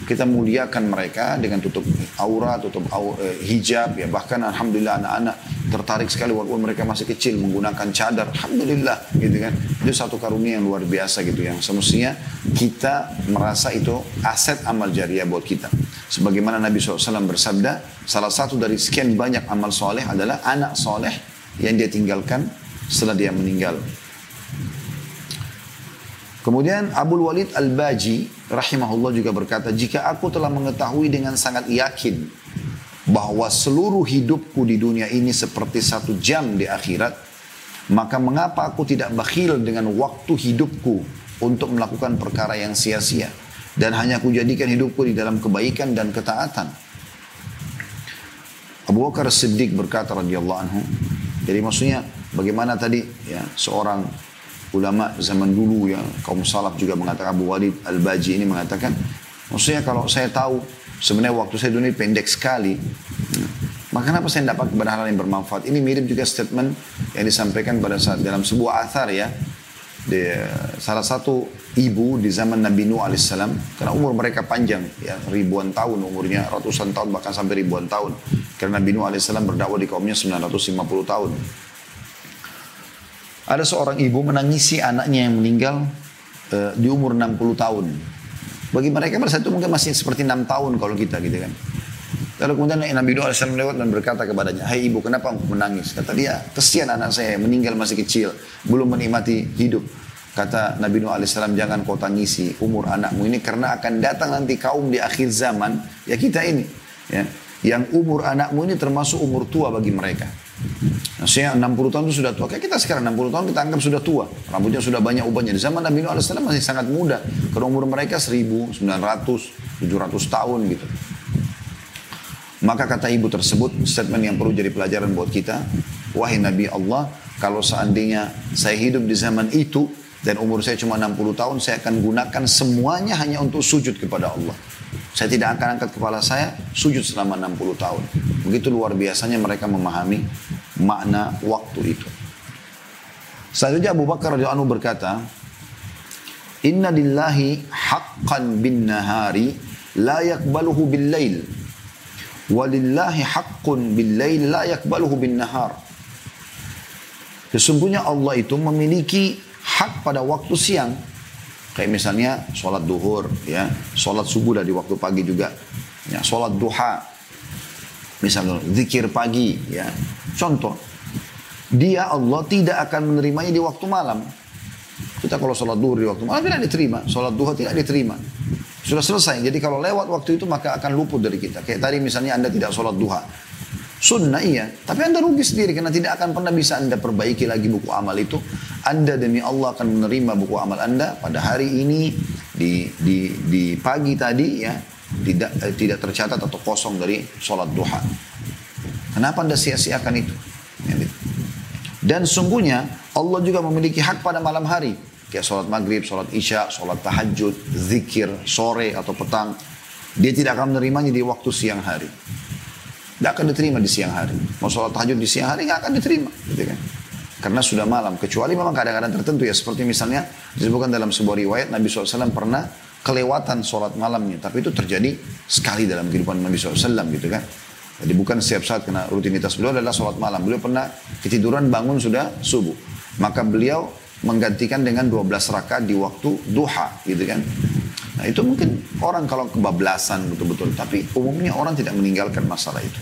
kita muliakan mereka dengan tutup aura, tutup aura, eh, hijab ya. Bahkan alhamdulillah anak-anak tertarik sekali walaupun mereka masih kecil menggunakan cadar. Alhamdulillah gitu kan. Itu satu karunia yang luar biasa gitu yang semestinya kita merasa itu aset amal jariah buat kita. Sebagaimana Nabi SAW bersabda salah satu dari sekian banyak amal soleh adalah anak soleh yang dia tinggalkan setelah dia meninggal Kemudian Abu Walid Al-Baji rahimahullah juga berkata, jika aku telah mengetahui dengan sangat yakin bahwa seluruh hidupku di dunia ini seperti satu jam di akhirat, maka mengapa aku tidak bakhil dengan waktu hidupku untuk melakukan perkara yang sia-sia dan hanya aku jadikan hidupku di dalam kebaikan dan ketaatan. Abu Bakar Siddiq berkata radhiyallahu anhu, jadi maksudnya bagaimana tadi ya seorang ulama zaman dulu yang kaum salaf juga mengatakan Abu Walid Al-Baji ini mengatakan maksudnya kalau saya tahu sebenarnya waktu saya dunia pendek sekali maka kenapa saya dapat hal yang bermanfaat? Ini mirip juga statement yang disampaikan pada saat dalam sebuah athar ya. Dia, salah satu ibu di zaman Nabi Nuh alaihissalam karena umur mereka panjang ya ribuan tahun umurnya ratusan tahun bahkan sampai ribuan tahun. Karena Nabi Nuh alaihissalam berdakwah di kaumnya 950 tahun ada seorang ibu menangisi anaknya yang meninggal uh, di umur 60 tahun bagi mereka pada saat itu mungkin masih seperti 6 tahun kalau kita gitu kan Lalu kemudian Nabi Nuh AS lewat dan berkata kepadanya, Hai ibu kenapa menangis? Kata dia, kesian anak saya meninggal masih kecil, belum menikmati hidup. Kata Nabi Nuh AS, jangan kau tangisi umur anakmu ini karena akan datang nanti kaum di akhir zaman, ya kita ini. ya Yang umur anakmu ini termasuk umur tua bagi mereka. Maksudnya 60 tahun itu sudah tua. Kayak kita sekarang 60 tahun kita anggap sudah tua. Rambutnya sudah banyak ubahnya. Di zaman Nabi Nuh AS masih sangat muda. Karena umur mereka 1900, 700 tahun gitu. Maka kata ibu tersebut, statement yang perlu jadi pelajaran buat kita, wahai Nabi Allah, kalau seandainya saya hidup di zaman itu dan umur saya cuma 60 tahun, saya akan gunakan semuanya hanya untuk sujud kepada Allah. Saya tidak akan angkat kepala saya sujud selama 60 tahun. Begitu luar biasanya mereka memahami makna waktu itu. Selanjutnya Abu Bakar radhiyallahu anhu berkata, Inna lillahi haqqan bin nahari la yakbaluhu bil lail Walillahi haqqun bil lail la yakbaluhu bin nahar. Sesungguhnya Allah itu memiliki hak pada waktu siang. Kayak misalnya sholat duhur, ya, sholat subuh dari waktu pagi juga, ya, sholat duha, misalnya zikir pagi, ya. Contoh, dia Allah tidak akan menerimanya di waktu malam. Kita kalau sholat duhur di waktu malam tidak diterima, sholat duha tidak diterima. Sudah selesai. Jadi kalau lewat waktu itu maka akan luput dari kita. Kayak tadi misalnya Anda tidak sholat duha. Sunnah iya. Tapi Anda rugi sendiri karena tidak akan pernah bisa Anda perbaiki lagi buku amal itu. Anda demi Allah akan menerima buku amal Anda pada hari ini di di di pagi tadi ya tidak eh, tidak tercatat atau kosong dari sholat duha. Kenapa Anda sia-siakan itu? Dan sungguhnya Allah juga memiliki hak pada malam hari. Kayak sholat maghrib, sholat isya, sholat tahajud, zikir, sore atau petang. Dia tidak akan menerimanya di waktu siang hari. Tidak akan diterima di siang hari. Mau sholat tahajud di siang hari nggak akan diterima. Gitu kan. Karena sudah malam. Kecuali memang kadang-kadang tertentu ya. Seperti misalnya disebutkan dalam sebuah riwayat Nabi SAW pernah kelewatan sholat malamnya. Tapi itu terjadi sekali dalam kehidupan Nabi SAW gitu kan. Jadi bukan setiap saat karena rutinitas beliau adalah sholat malam. Beliau pernah ketiduran bangun sudah subuh. Maka beliau menggantikan dengan 12 rakaat di waktu duha gitu kan. Nah itu mungkin orang kalau kebablasan betul-betul. Tapi umumnya orang tidak meninggalkan masalah itu.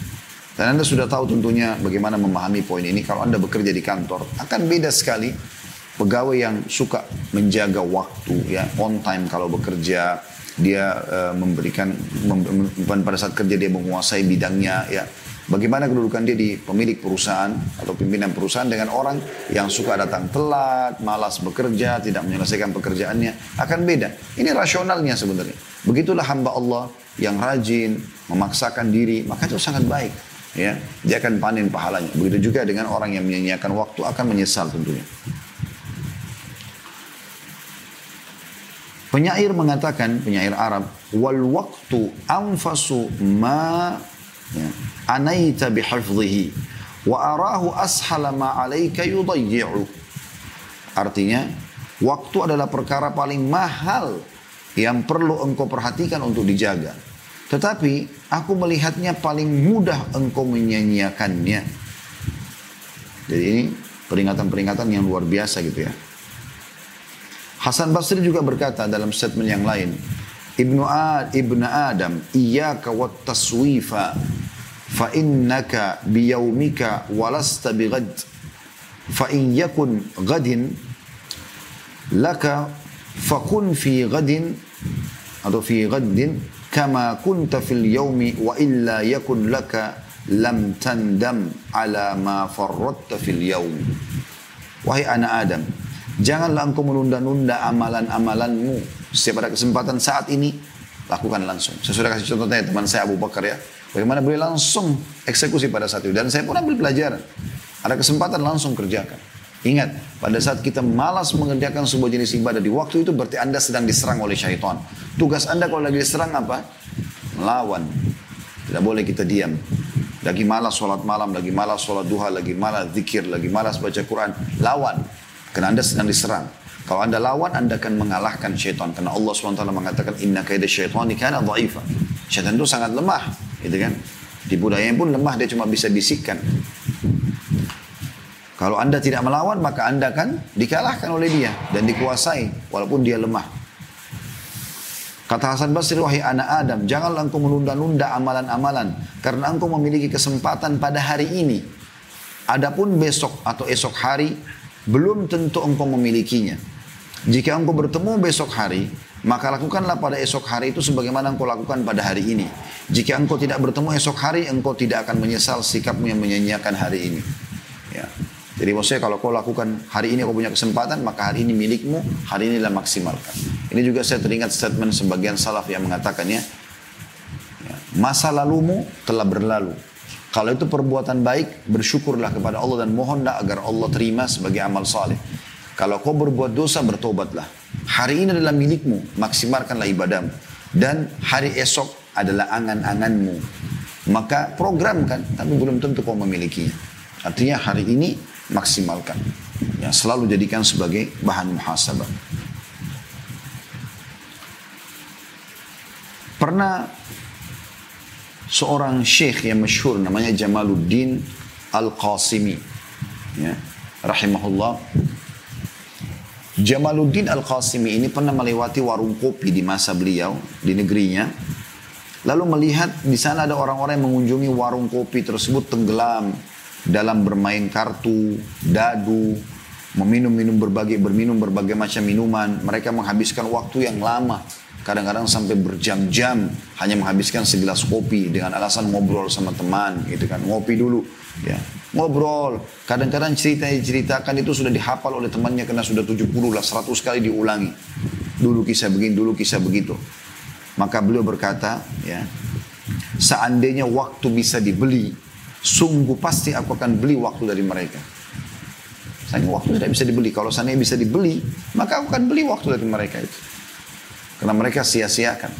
Dan Anda sudah tahu tentunya bagaimana memahami poin ini. Kalau Anda bekerja di kantor akan beda sekali. Pegawai yang suka menjaga waktu ya on time kalau bekerja dia uh, memberikan mem, pada saat kerja dia menguasai bidangnya ya Bagaimana kedudukan dia di pemilik perusahaan atau pimpinan perusahaan dengan orang yang suka datang telat, malas bekerja, tidak menyelesaikan pekerjaannya, akan beda. Ini rasionalnya sebenarnya. Begitulah hamba Allah yang rajin, memaksakan diri, maka itu sangat baik. Ya, dia akan panen pahalanya. Begitu juga dengan orang yang menyanyiakan waktu akan menyesal tentunya. Penyair mengatakan, penyair Arab, wal waktu anfasu ma ya, anaita bihafzihi wa arahu ashala ma. Artinya, waktu adalah perkara paling mahal yang perlu engkau perhatikan untuk dijaga. Tetapi aku melihatnya paling mudah engkau menyanyiakannya. Jadi ini peringatan-peringatan yang luar biasa gitu ya. Hasan Basri juga berkata dalam statement yang lain, Ibnu Ad, Ibnu Adam, iyyaka wat taswifa laka fakun fi laka lam ala ma wahai anak Adam janganlah engkau menunda-nunda amalan-amalanmu. Setiap ada kesempatan saat ini lakukan langsung. Saya sudah kasih contoh tadi teman saya Abu Bakar ya Bagaimana beliau langsung eksekusi pada saat itu. Dan saya pun ambil pelajaran. Ada kesempatan langsung kerjakan. Ingat, pada saat kita malas mengerjakan sebuah jenis ibadah di waktu itu berarti Anda sedang diserang oleh syaitan. Tugas Anda kalau lagi diserang apa? Melawan. Tidak boleh kita diam. Lagi malas sholat malam, lagi malas sholat duha, lagi malas zikir, lagi malas baca Quran. Lawan. Karena Anda sedang diserang. Kalau anda lawan, anda akan mengalahkan syaitan. Karena Allah SWT mengatakan, Inna kaida syaitani kana dha'ifa. Syaitan itu sangat lemah. Gitu kan? Di budaya pun lemah, dia cuma bisa bisikkan. Kalau anda tidak melawan, maka anda akan dikalahkan oleh dia. Dan dikuasai, walaupun dia lemah. Kata Hasan Basri, wahai anak Adam, janganlah engkau menunda-nunda amalan-amalan. Karena engkau memiliki kesempatan pada hari ini. Adapun besok atau esok hari, belum tentu engkau memilikinya. Jika engkau bertemu besok hari, maka lakukanlah pada esok hari itu sebagaimana engkau lakukan pada hari ini. Jika engkau tidak bertemu esok hari, engkau tidak akan menyesal sikapmu yang menyanyiakan hari ini. Ya. Jadi maksudnya kalau kau lakukan hari ini kau punya kesempatan, maka hari ini milikmu, hari inilah maksimalkan. Ini juga saya teringat statement sebagian salaf yang mengatakannya, ya, masa lalumu telah berlalu. Kalau itu perbuatan baik, bersyukurlah kepada Allah dan mohonlah agar Allah terima sebagai amal saleh. Kalau kau berbuat dosa, bertobatlah. Hari ini adalah milikmu, maksimalkanlah ibadahmu. Dan hari esok adalah angan-anganmu. Maka programkan, tapi belum tentu kau memilikinya. Artinya hari ini maksimalkan. Ya, selalu jadikan sebagai bahan muhasabah. Pernah seorang syekh yang masyhur namanya Jamaluddin Al-Qasimi. Ya, rahimahullah Jamaluddin Al-Qasimi ini pernah melewati warung kopi di masa beliau di negerinya. Lalu melihat di sana ada orang-orang yang mengunjungi warung kopi tersebut tenggelam dalam bermain kartu, dadu, meminum-minum berbagai berminum berbagai macam minuman. Mereka menghabiskan waktu yang lama, kadang-kadang sampai berjam-jam hanya menghabiskan segelas kopi dengan alasan ngobrol sama teman, gitu kan, ngopi dulu, ya ngobrol. Kadang-kadang cerita yang diceritakan itu sudah dihafal oleh temannya karena sudah 70 lah, 100 kali diulangi. Dulu kisah begini, dulu kisah begitu. Maka beliau berkata, ya, seandainya waktu bisa dibeli, sungguh pasti aku akan beli waktu dari mereka. Sayang waktu tidak bisa dibeli. Kalau seandainya bisa dibeli, maka aku akan beli waktu dari mereka itu. Karena mereka sia-siakan.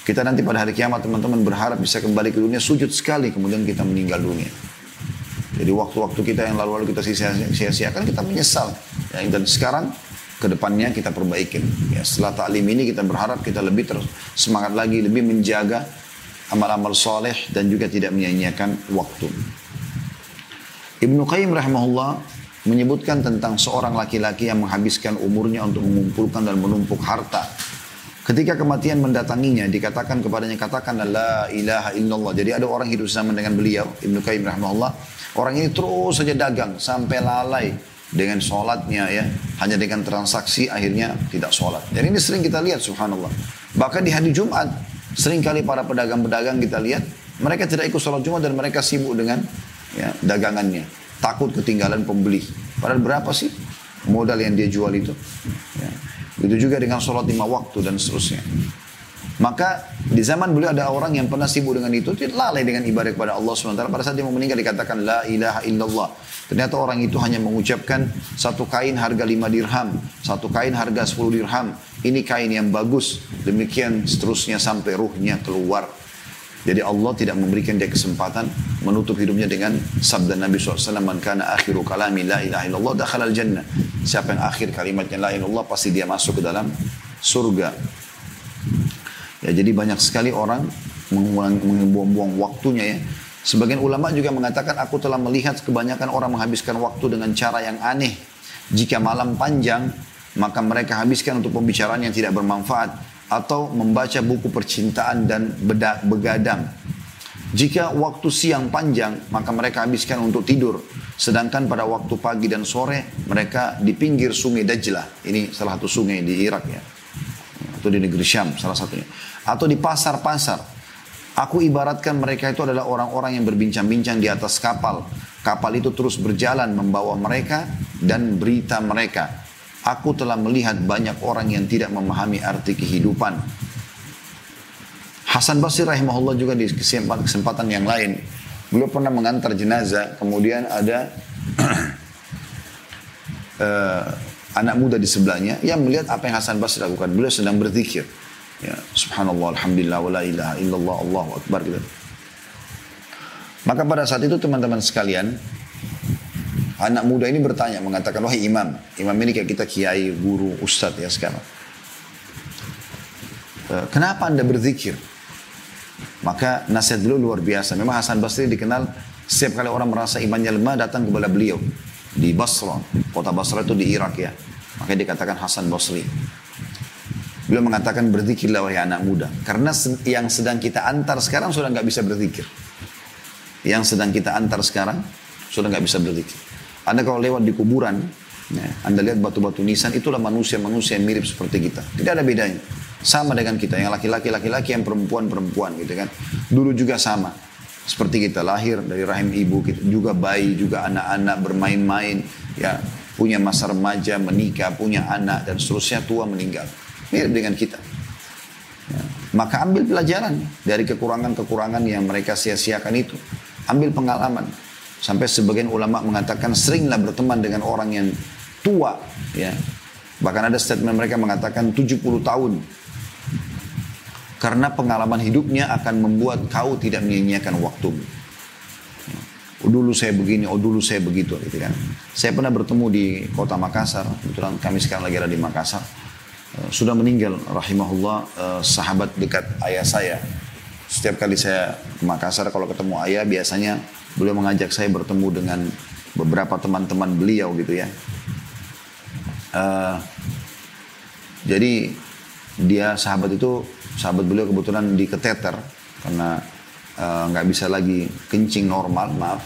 Kita nanti pada hari kiamat teman-teman berharap bisa kembali ke dunia sujud sekali kemudian kita meninggal dunia. Jadi waktu-waktu kita yang lalu-lalu kita sia-siakan kita menyesal. Ya, dan sekarang ke depannya kita perbaikin. Ya, setelah taklim ini kita berharap kita lebih terus semangat lagi, lebih menjaga amal-amal soleh dan juga tidak menyia-nyiakan waktu. Ibnu Qayyim rahimahullah menyebutkan tentang seorang laki-laki yang menghabiskan umurnya untuk mengumpulkan dan menumpuk harta. Ketika kematian mendatanginya, dikatakan kepadanya, katakan la ilaha illallah. Jadi ada orang hidup sama dengan beliau, Ibnu Qayyim rahimahullah, Orang ini terus saja dagang sampai lalai dengan sholatnya ya. Hanya dengan transaksi akhirnya tidak sholat. Dan ini sering kita lihat subhanallah. Bahkan di hari Jumat sering kali para pedagang-pedagang kita lihat mereka tidak ikut sholat Jumat dan mereka sibuk dengan ya, dagangannya. Takut ketinggalan pembeli. Padahal berapa sih modal yang dia jual itu? Ya. Itu juga dengan sholat lima waktu dan seterusnya. Maka di zaman beliau ada orang yang pernah sibuk dengan itu, tidak lalai dengan ibadah kepada Allah SWT. Pada saat dia mau meninggal dikatakan La ilaha illallah. Ternyata orang itu hanya mengucapkan satu kain harga lima dirham, satu kain harga sepuluh dirham. Ini kain yang bagus. Demikian seterusnya sampai ruhnya keluar. Jadi Allah tidak memberikan dia kesempatan menutup hidupnya dengan sabda Nabi SAW. Man kana akhiru kalami la ilaha illallah dakhala al jannah. Siapa yang akhir kalimatnya la ilaha illallah pasti dia masuk ke dalam surga. Ya, jadi banyak sekali orang membuang-buang waktunya ya. Sebagian ulama juga mengatakan aku telah melihat kebanyakan orang menghabiskan waktu dengan cara yang aneh. Jika malam panjang, maka mereka habiskan untuk pembicaraan yang tidak bermanfaat atau membaca buku percintaan dan beda, begadang. Jika waktu siang panjang, maka mereka habiskan untuk tidur. Sedangkan pada waktu pagi dan sore, mereka di pinggir sungai Dajlah. Ini salah satu sungai di Irak ya. Atau di negeri Syam, salah satunya atau di pasar-pasar. Aku ibaratkan mereka itu adalah orang-orang yang berbincang-bincang di atas kapal. Kapal itu terus berjalan membawa mereka dan berita mereka. Aku telah melihat banyak orang yang tidak memahami arti kehidupan. Hasan Basri rahimahullah juga di kesempatan, kesempatan yang lain. Beliau pernah mengantar jenazah, kemudian ada uh, <clears throat> anak muda di sebelahnya yang melihat apa yang Hasan Basri lakukan. Beliau sedang berzikir. Ya, subhanallah, alhamdulillah, wa la ilaha illallah, Allahu akbar gitu. Maka pada saat itu teman-teman sekalian, Anak muda ini bertanya, mengatakan, wahai imam. Imam ini kayak kita kiai, guru, ustadz ya sekarang. Eh, kenapa anda berzikir? Maka nasihat beliau luar biasa. Memang Hasan Basri dikenal setiap kali orang merasa imannya lemah datang kepada beliau. Di Basra. Kota Basra itu di Irak ya. Makanya dikatakan Hasan Basri. Beliau mengatakan berzikirlah wahai anak muda. Karena yang sedang kita antar sekarang sudah nggak bisa berzikir. Yang sedang kita antar sekarang sudah nggak bisa berzikir. Anda kalau lewat di kuburan, ya, Anda lihat batu-batu nisan, itulah manusia-manusia yang mirip seperti kita. Tidak ada bedanya. Sama dengan kita, yang laki-laki, laki-laki, yang perempuan-perempuan gitu kan. Dulu juga sama. Seperti kita lahir dari rahim ibu, kita juga bayi, juga anak-anak bermain-main, ya punya masa remaja, menikah, punya anak, dan seterusnya tua meninggal. Mirip dengan kita. Ya. Maka ambil pelajaran dari kekurangan-kekurangan yang mereka sia-siakan itu. Ambil pengalaman. Sampai sebagian ulama mengatakan seringlah berteman dengan orang yang tua. ya Bahkan ada statement mereka mengatakan 70 tahun. Karena pengalaman hidupnya akan membuat kau tidak menyia-nyiakan waktumu. Oh dulu saya begini, oh dulu saya begitu gitu kan. Saya pernah bertemu di kota Makassar, kebetulan kami sekarang lagi ada di Makassar. Eh, sudah meninggal rahimahullah eh, sahabat dekat ayah saya. Setiap kali saya ke Makassar kalau ketemu ayah biasanya Beliau mengajak saya bertemu dengan beberapa teman-teman beliau gitu ya. Uh, jadi dia sahabat itu sahabat beliau kebetulan di keteter karena eh, nggak uh, bisa lagi kencing normal maaf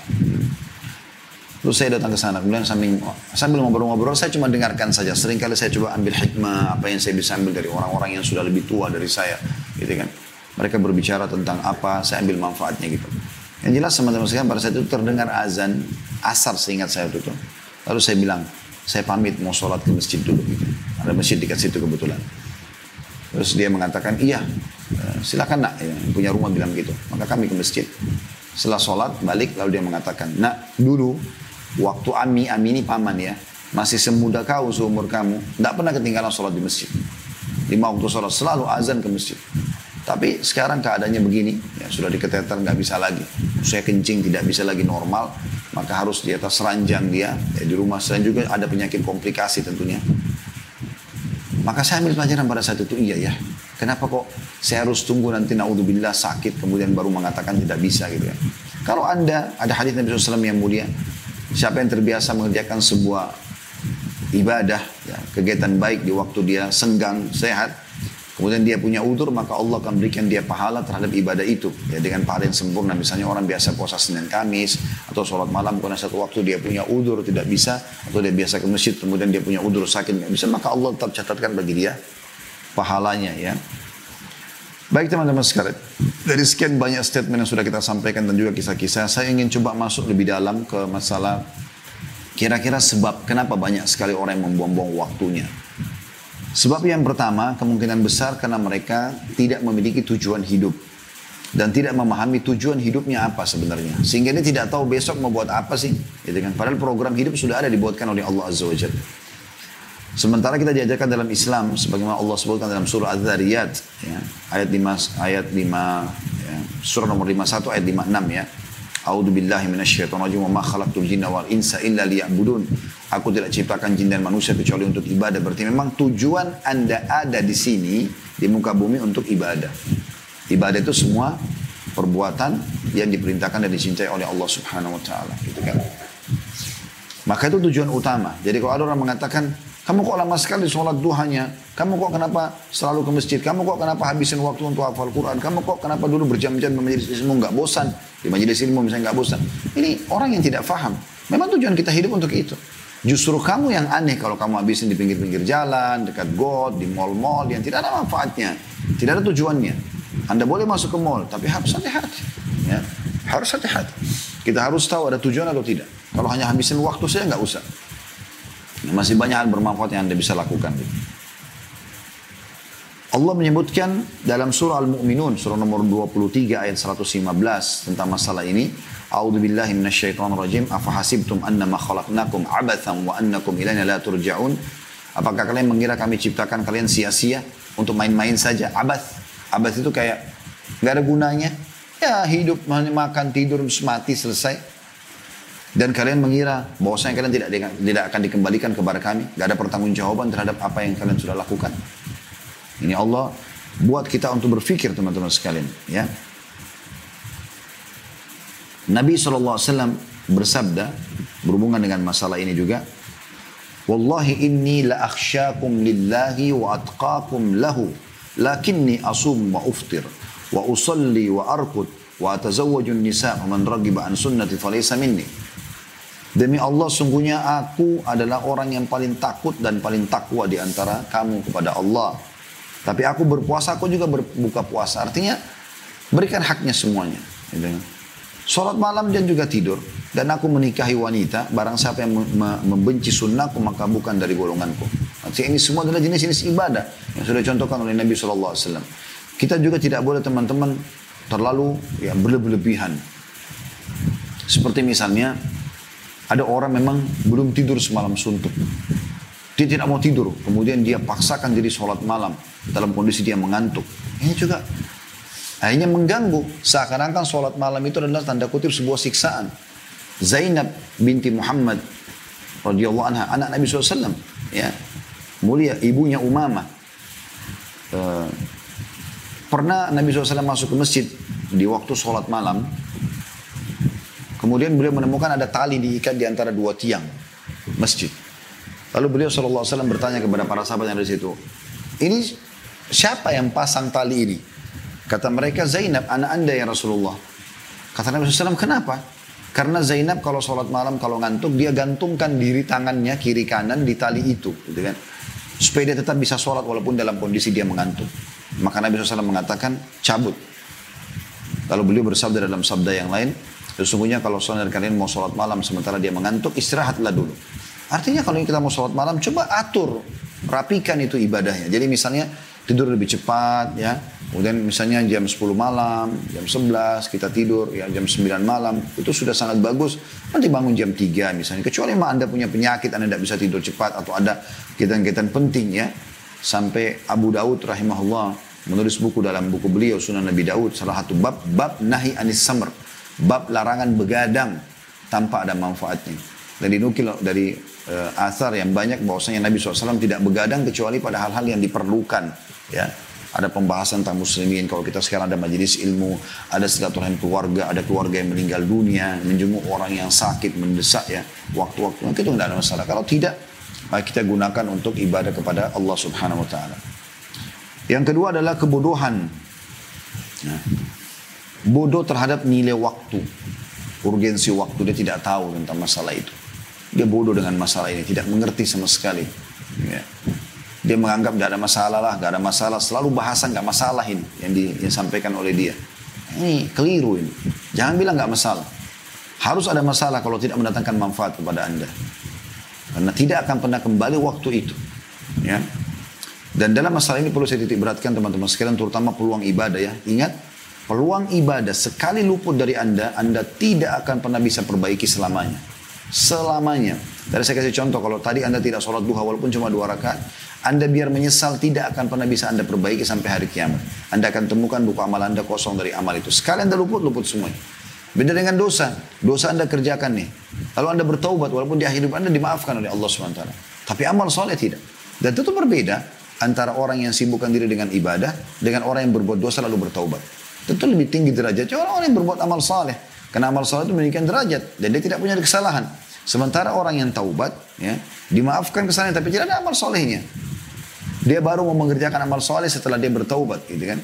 Terus saya datang ke sana, kemudian sambil, sambil ngobrol-ngobrol, saya cuma dengarkan saja. Seringkali saya coba ambil hikmah, apa yang saya bisa ambil dari orang-orang yang sudah lebih tua dari saya. Gitu kan. Mereka berbicara tentang apa, saya ambil manfaatnya gitu. Yang jelas teman-teman sekalian pada saat itu terdengar azan asar seingat saya itu. Lalu saya bilang, saya pamit mau sholat ke masjid dulu gitu. Ada masjid dekat situ kebetulan. Terus dia mengatakan, iya eh, silakan nak, ya, punya rumah bilang gitu. Maka kami ke masjid. Setelah sholat balik lalu dia mengatakan, nak dulu waktu Ami, Ami ini paman ya, masih semuda kau seumur kamu, tidak pernah ketinggalan sholat di masjid. Lima waktu sholat selalu azan ke masjid. Tapi sekarang keadaannya begini, ya sudah diketeter nggak bisa lagi. Saya kencing tidak bisa lagi normal, maka harus di atas ranjang dia. Ya, di rumah saya juga ada penyakit komplikasi tentunya. Maka saya ambil pelajaran pada saat itu, iya ya. Kenapa kok saya harus tunggu nanti naudzubillah sakit kemudian baru mengatakan tidak bisa gitu ya. Kalau anda, ada hadis Nabi SAW yang mulia, siapa yang terbiasa mengerjakan sebuah ibadah, ya, kegiatan baik di waktu dia senggang, sehat, kemudian dia punya udur maka Allah akan berikan dia pahala terhadap ibadah itu. Ya dengan pahala yang sempurna. Misalnya orang biasa puasa Senin Kamis atau sholat malam karena satu waktu dia punya udur tidak bisa atau dia biasa ke masjid kemudian dia punya udur sakit nggak bisa maka Allah tetap catatkan bagi dia pahalanya ya. Baik teman-teman sekalian, dari sekian banyak statement yang sudah kita sampaikan dan juga kisah-kisah, saya ingin coba masuk lebih dalam ke masalah kira-kira sebab kenapa banyak sekali orang yang membuang-buang waktunya. Sebab yang pertama, kemungkinan besar karena mereka tidak memiliki tujuan hidup. Dan tidak memahami tujuan hidupnya apa sebenarnya. Sehingga dia tidak tahu besok mau buat apa sih. Gitu kan? Padahal program hidup sudah ada dibuatkan oleh Allah Azza wa Jalla. Sementara kita diajarkan dalam Islam, sebagaimana Allah sebutkan dalam surah Az-Zariyat, ya, ayat 5, ayat 5 ya, surah nomor 51 ayat 56 ya. A'udzu billahi minasyaitonir rajim ma khalaqtul jinna wal insa illa liya'budun. Aku tidak ciptakan jin dan manusia kecuali untuk ibadah. Berarti memang tujuan Anda ada di sini di muka bumi untuk ibadah. Ibadah itu semua perbuatan yang diperintahkan dan dicintai oleh Allah Subhanahu wa taala, gitu kan. Maka itu tujuan utama. Jadi kalau ada orang mengatakan, kamu kok lama sekali sholat duhanya? Kamu kok kenapa selalu ke masjid? Kamu kok kenapa habisin waktu untuk hafal Quran? Kamu kok kenapa dulu berjam-jam majelis ilmu nggak bosan? Di majelis ilmu misalnya nggak bosan. Ini orang yang tidak faham. Memang tujuan kita hidup untuk itu. Justru kamu yang aneh kalau kamu habisin di pinggir-pinggir jalan, dekat got, di mall-mall yang tidak ada manfaatnya, tidak ada tujuannya. Anda boleh masuk ke mall, tapi harus hati-hati. Ya, harus hati-hati. Kita harus tahu ada tujuan atau tidak. Kalau hanya habisin waktu saya nggak usah. Masih banyak hal bermanfaat yang Anda bisa lakukan. Allah menyebutkan dalam surah Al-Mu'minun, surah nomor 23 ayat 115 tentang masalah ini. A'udzu billahi minasyaitonir rajim. Afa hasibtum annama khalaqnakum abathan wa annakum ilaina la turja'un? Apakah kalian mengira kami ciptakan kalian sia-sia untuk main-main saja? Abath. Abath itu kayak nggak ada gunanya. Ya hidup makan tidur mati selesai. Dan kalian mengira bahwasanya kalian tidak tidak akan dikembalikan kepada kami, gak ada pertanggungjawaban terhadap apa yang kalian sudah lakukan. Ini Allah buat kita untuk berpikir teman-teman sekalian, ya. Nabi SAW bersabda berhubungan dengan masalah ini juga, Wallahi inni la akhsyakum lillahi wa atqakum lahu, lakinni asum wa uftir, wa usalli wa arkud, wa atazawwajun nisa, man ragiba an sunnati falaysa minni. Demi Allah sungguhnya aku adalah orang yang paling takut dan paling takwa di antara kamu kepada Allah. Tapi aku berpuasa, aku juga berbuka puasa. Artinya berikan haknya semuanya. Gitu. Sholat malam dan juga tidur. Dan aku menikahi wanita, barang siapa yang membenci sunnahku maka bukan dari golonganku. Artinya ini semua adalah jenis-jenis ibadah yang sudah dicontohkan oleh Nabi SAW. Kita juga tidak boleh teman-teman terlalu ya, berlebihan. Seperti misalnya ada orang memang belum tidur semalam suntuk. Dia tidak mau tidur, kemudian dia paksakan diri sholat malam dalam kondisi dia mengantuk. Ini juga akhirnya mengganggu. Seakan-akan sholat malam itu adalah tanda kutip sebuah siksaan. Zainab binti Muhammad radhiyallahu anha, anak Nabi SAW, ya, mulia ibunya Umamah. Uh, pernah Nabi SAW masuk ke masjid di waktu sholat malam, Kemudian beliau menemukan ada tali diikat di antara dua tiang masjid. Lalu beliau SAW bertanya kepada para sahabat yang ada di situ, ini siapa yang pasang tali ini? Kata mereka Zainab, anak anda ya Rasulullah. Kata Nabi SAW, kenapa? Karena Zainab kalau sholat malam, kalau ngantuk, dia gantungkan diri tangannya kiri kanan di tali itu. Gitu kan? Supaya dia tetap bisa sholat walaupun dalam kondisi dia mengantuk. Maka Nabi SAW mengatakan, cabut. Lalu beliau bersabda dalam sabda yang lain, Sesungguhnya kalau saudara kalian mau sholat malam sementara dia mengantuk, istirahatlah dulu. Artinya kalau kita mau sholat malam, coba atur, rapikan itu ibadahnya. Jadi misalnya tidur lebih cepat ya. Kemudian misalnya jam 10 malam, jam 11 kita tidur ya jam 9 malam. Itu sudah sangat bagus. Nanti bangun jam 3 misalnya. Kecuali memang Anda punya penyakit, Anda tidak bisa tidur cepat atau ada kegiatan-kegiatan penting ya. Sampai Abu Daud rahimahullah menulis buku dalam buku beliau Sunan Nabi Daud salah satu bab bab nahi anis samr bab larangan begadang tanpa ada manfaatnya. Dan dinukil dari uh, asar yang banyak bahwasanya Nabi SAW tidak begadang kecuali pada hal-hal yang diperlukan. Ya, ada pembahasan tentang muslimin. Kalau kita sekarang ada majelis ilmu, ada silaturahim keluarga, ada keluarga yang meninggal dunia, menjenguk orang yang sakit, mendesak ya, waktu-waktu itu tidak ada masalah. Kalau tidak, kita gunakan untuk ibadah kepada Allah Subhanahu Wa Taala. Yang kedua adalah kebodohan. Nah, bodoh terhadap nilai waktu, urgensi waktu. Dia tidak tahu tentang masalah itu. Dia bodoh dengan masalah ini, tidak mengerti sama sekali. Ya. Dia menganggap tidak ada masalah lah, tidak ada masalah. Selalu bahasa nggak masalah ini yang disampaikan oleh dia. Ini keliru ini. Jangan bilang nggak masalah. Harus ada masalah kalau tidak mendatangkan manfaat kepada anda. Karena tidak akan pernah kembali waktu itu. Ya. Dan dalam masalah ini perlu saya titik beratkan teman-teman sekalian terutama peluang ibadah ya. Ingat peluang ibadah sekali luput dari Anda, Anda tidak akan pernah bisa perbaiki selamanya. Selamanya. Tadi saya kasih contoh, kalau tadi Anda tidak sholat duha walaupun cuma dua rakaat, Anda biar menyesal tidak akan pernah bisa Anda perbaiki sampai hari kiamat. Anda akan temukan buku amal Anda kosong dari amal itu. Sekali Anda luput, luput semuanya. Beda dengan dosa. Dosa Anda kerjakan nih. Lalu Anda bertaubat walaupun di hidup Anda dimaafkan oleh Allah SWT. Tapi amal soleh tidak. Dan itu berbeda antara orang yang sibukkan diri dengan ibadah dengan orang yang berbuat dosa lalu bertaubat. Tentu lebih tinggi derajatnya orang-orang yang berbuat amal saleh. Karena amal saleh itu meninggikan derajat dan dia tidak punya kesalahan. Sementara orang yang taubat, ya, dimaafkan kesalahan tapi tidak ada amal solehnya. Dia baru mau mengerjakan amal soleh setelah dia bertaubat, gitu kan?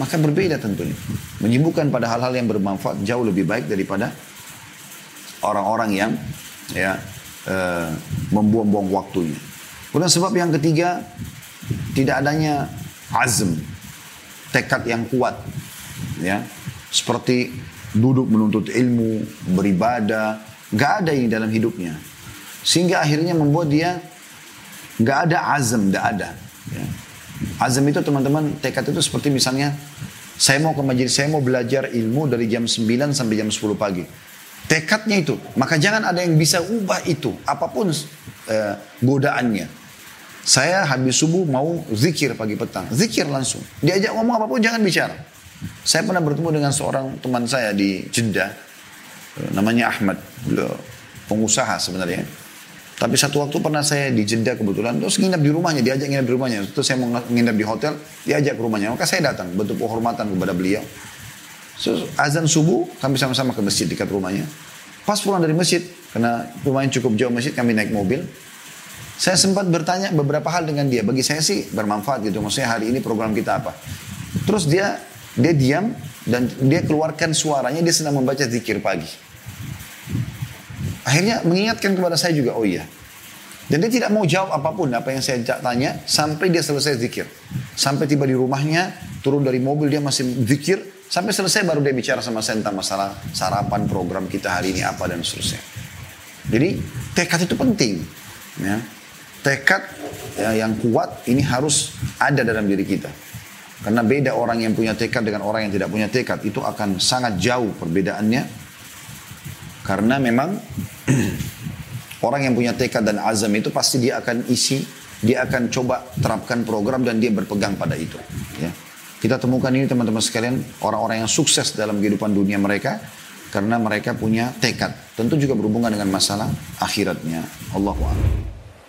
Maka berbeda tentunya. Menyibukkan pada hal-hal yang bermanfaat jauh lebih baik daripada orang-orang yang ya uh, membuang-buang waktunya. Kemudian sebab yang ketiga tidak adanya azm, tekad yang kuat ya seperti duduk menuntut ilmu, beribadah, nggak ada ini dalam hidupnya. Sehingga akhirnya membuat dia nggak ada azam, nggak ada. Ya. Azam itu teman-teman tekad itu seperti misalnya saya mau ke majelis, saya mau belajar ilmu dari jam 9 sampai jam 10 pagi. Tekadnya itu, maka jangan ada yang bisa ubah itu, apa pun uh, godaannya. Saya habis subuh mau zikir pagi petang, zikir langsung. Diajak ngomong apa pun jangan bicara. Saya pernah bertemu dengan seorang teman saya di Jeddah, namanya Ahmad. Pengusaha sebenarnya. Tapi satu waktu pernah saya di Jeddah kebetulan, terus nginap di rumahnya, diajak nginap di rumahnya. Terus saya mau nginap di hotel, diajak ke rumahnya. Maka saya datang, bentuk penghormatan kepada beliau. So, azan subuh, kami sama-sama ke masjid dekat rumahnya. Pas pulang dari masjid, karena rumahnya cukup jauh masjid, kami naik mobil. Saya sempat bertanya beberapa hal dengan dia. Bagi saya sih bermanfaat gitu. Maksudnya hari ini program kita apa. Terus dia dia diam dan dia keluarkan suaranya, dia sedang membaca zikir pagi. Akhirnya mengingatkan kepada saya juga, oh iya. Dan dia tidak mau jawab apa pun apa yang saya tanya sampai dia selesai zikir. Sampai tiba di rumahnya, turun dari mobil dia masih zikir. Sampai selesai baru dia bicara sama saya tentang masalah sarapan program kita hari ini apa dan seterusnya. Jadi tekad itu penting. Ya. Tekad ya, yang kuat ini harus ada dalam diri kita. Karena beda orang yang punya tekad dengan orang yang tidak punya tekad. Itu akan sangat jauh perbedaannya karena memang <clears throat> orang yang punya tekad dan azam itu pasti dia akan isi, dia akan coba terapkan program dan dia berpegang pada itu. Ya. Kita temukan ini teman-teman sekalian, orang-orang yang sukses dalam kehidupan dunia mereka karena mereka punya tekad. Tentu juga berhubungan dengan masalah akhiratnya. Allahu a'lam.